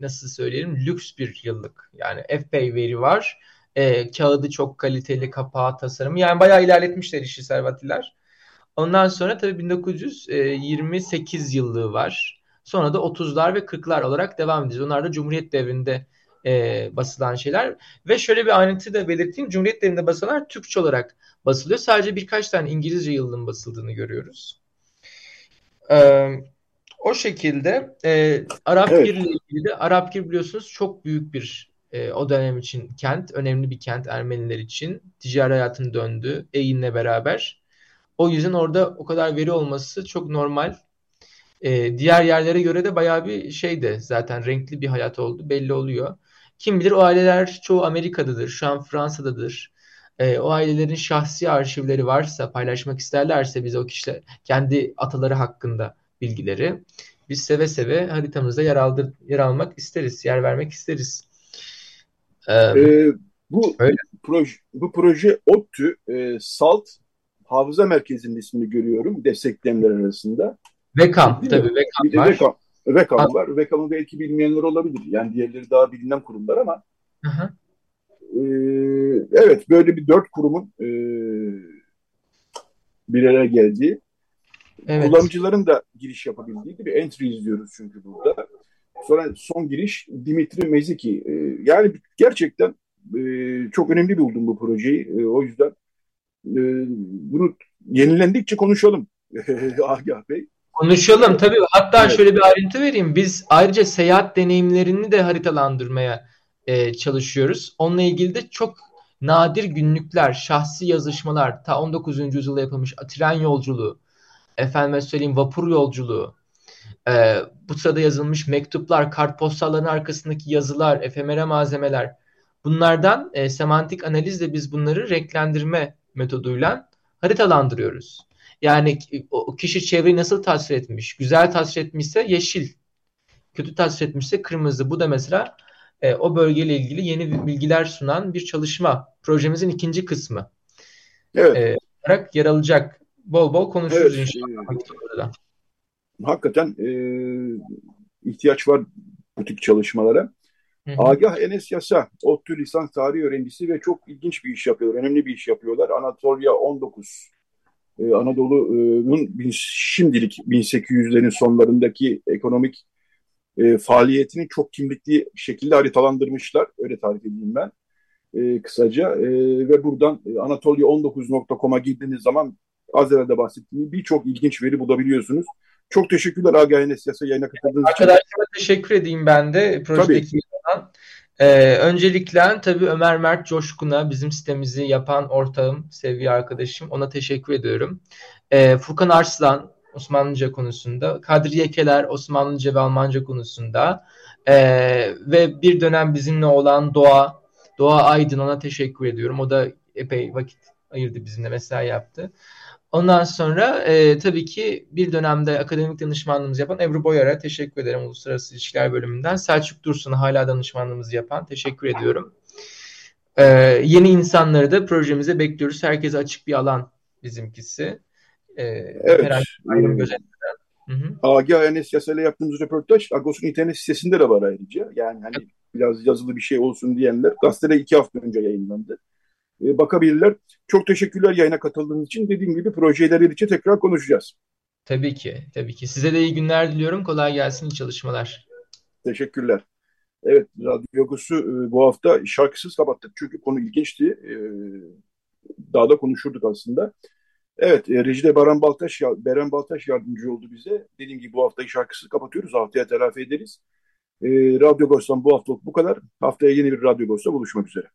nasıl söyleyelim lüks bir yıllık. Yani epey veri var. E, kağıdı çok kaliteli, kapağı, tasarımı. Yani bayağı ilerletmişler işi Servatiler. Ondan sonra tabii 1928 yıllığı var. Sonra da 30'lar ve 40'lar olarak devam edeceğiz. Onlar da Cumhuriyet devrinde e, basılan şeyler. Ve şöyle bir ayrıntı da belirteyim. Cumhuriyet devrinde basılanlar Türkçe olarak basılıyor. Sadece birkaç tane İngilizce yılının basıldığını görüyoruz. E, o şekilde e, Arap evet. ile ilgili de Arap Gir biliyorsunuz çok büyük bir e, o dönem için kent. Önemli bir kent Ermeniler için. Ticari hayatın döndü. Eyn'le beraber. O yüzden orada o kadar veri olması çok normal. E, diğer yerlere göre de bayağı bir şeydi zaten renkli bir hayat oldu belli oluyor. Kim bilir o aileler çoğu Amerika'dadır, şu an Fransa'dadır. E, o ailelerin şahsi arşivleri varsa, paylaşmak isterlerse bize o kişiler kendi ataları hakkında bilgileri biz seve seve haritamızda yer, aldır, yer almak isteriz, yer vermek isteriz. Ee, ee, bu öyle. proje bu proje ODTÜ e, SALT Hafıza Merkezi'nin ismini görüyorum destekleyenler arasında. Vekam tabii Vekam var. Vekam, Vekam var. Vekam'ı belki bilmeyenler olabilir. Yani diğerleri daha bilinen kurumlar ama hı hı. E, evet böyle bir dört kurumun e, bir araya geldiği evet. kullanıcıların da giriş yapabildiği bir entry izliyoruz çünkü burada. Sonra son giriş Dimitri Meziki. E, yani gerçekten e, çok önemli buldum bu projeyi. E, o yüzden e, bunu yenilendikçe konuşalım Agah Bey. Konuşalım tabii. Hatta evet. şöyle bir ayrıntı vereyim. Biz ayrıca seyahat deneyimlerini de haritalandırmaya e, çalışıyoruz. Onunla ilgili de çok nadir günlükler, şahsi yazışmalar, ta 19. yüzyılda yapılmış tren yolculuğu, efendime söyleyeyim vapur yolculuğu, e, bu sırada yazılmış mektuplar, kartpostalların arkasındaki yazılar, efemere malzemeler. Bunlardan e, semantik analizle biz bunları renklendirme metoduyla haritalandırıyoruz. Yani o kişi çevreyi nasıl tasvir etmiş? Güzel tasvir etmişse yeşil, kötü tasvir etmişse kırmızı. Bu da mesela e, o bölgeyle ilgili yeni bilgiler sunan bir çalışma. Projemizin ikinci kısmı. Evet. E, olarak yer alacak. Bol bol konuşuruz evet, inşallah. E, hakikaten e, ihtiyaç var bu tip çalışmalara. Hı hı. Agah Enes Yasa, ODTÜ lisans tarih öğrencisi ve çok ilginç bir iş yapıyorlar, önemli bir iş yapıyorlar. Anatolia 19 e, Anadolu'nun şimdilik 1800'lerin sonlarındaki ekonomik e, faaliyetini çok kimlikli şekilde haritalandırmışlar. Öyle tarif edeyim ben e, kısaca. E, ve buradan e, Anatolia19.com'a girdiğiniz zaman az evvel de bahsettiğim birçok ilginç veri bulabiliyorsunuz. Çok teşekkürler Agah Enes Yasa yayına katıldığınız için. Arkadaşlara teşekkür edeyim ben de projedeki yandan. Ee, öncelikle tabii Ömer Mert Coşkun'a bizim sitemizi yapan ortağım, sevgili arkadaşım ona teşekkür ediyorum. Ee, Furkan Arslan Osmanlıca konusunda, Kadri Yekeler Osmanlıca ve Almanca konusunda ee, ve bir dönem bizimle olan Doğa, Doğa Aydın ona teşekkür ediyorum. O da epey vakit ayırdı bizimle mesai yaptı. Ondan sonra e, tabii ki bir dönemde akademik danışmanlığımızı yapan Ebru Boyar'a teşekkür ederim Uluslararası İlişkiler Bölümünden. Selçuk Dursun'a hala danışmanlığımızı yapan teşekkür ediyorum. E, yeni insanları da projemize bekliyoruz. Herkese açık bir alan bizimkisi. E, evet. Herhangi ayrım gözetmeden. Agah Enes Yasal'e yaptığımız röportaj Agos'un internet sitesinde de var ayrıca. Yani hani biraz yazılı bir şey olsun diyenler gazetede iki hafta önce yayınlandı. E, bakabilirler. Çok teşekkürler yayına katıldığınız için. Dediğim gibi projeler için tekrar konuşacağız. Tabii ki, tabii ki. Size de iyi günler diliyorum. Kolay gelsin, iyi çalışmalar. Teşekkürler. Evet, Radyo Agos'u e, bu hafta şarkısız kapattık. Çünkü konu ilginçti. E, daha da konuşurduk aslında. Evet, e, Rejide Baran Baltaş, Beren Baltaş yardımcı oldu bize. Dediğim gibi bu haftayı şarkısız kapatıyoruz. Haftaya telafi ederiz. Radyo Agos'tan bu haftalık bu kadar. Haftaya yeni bir Radyo Agos'ta buluşmak üzere.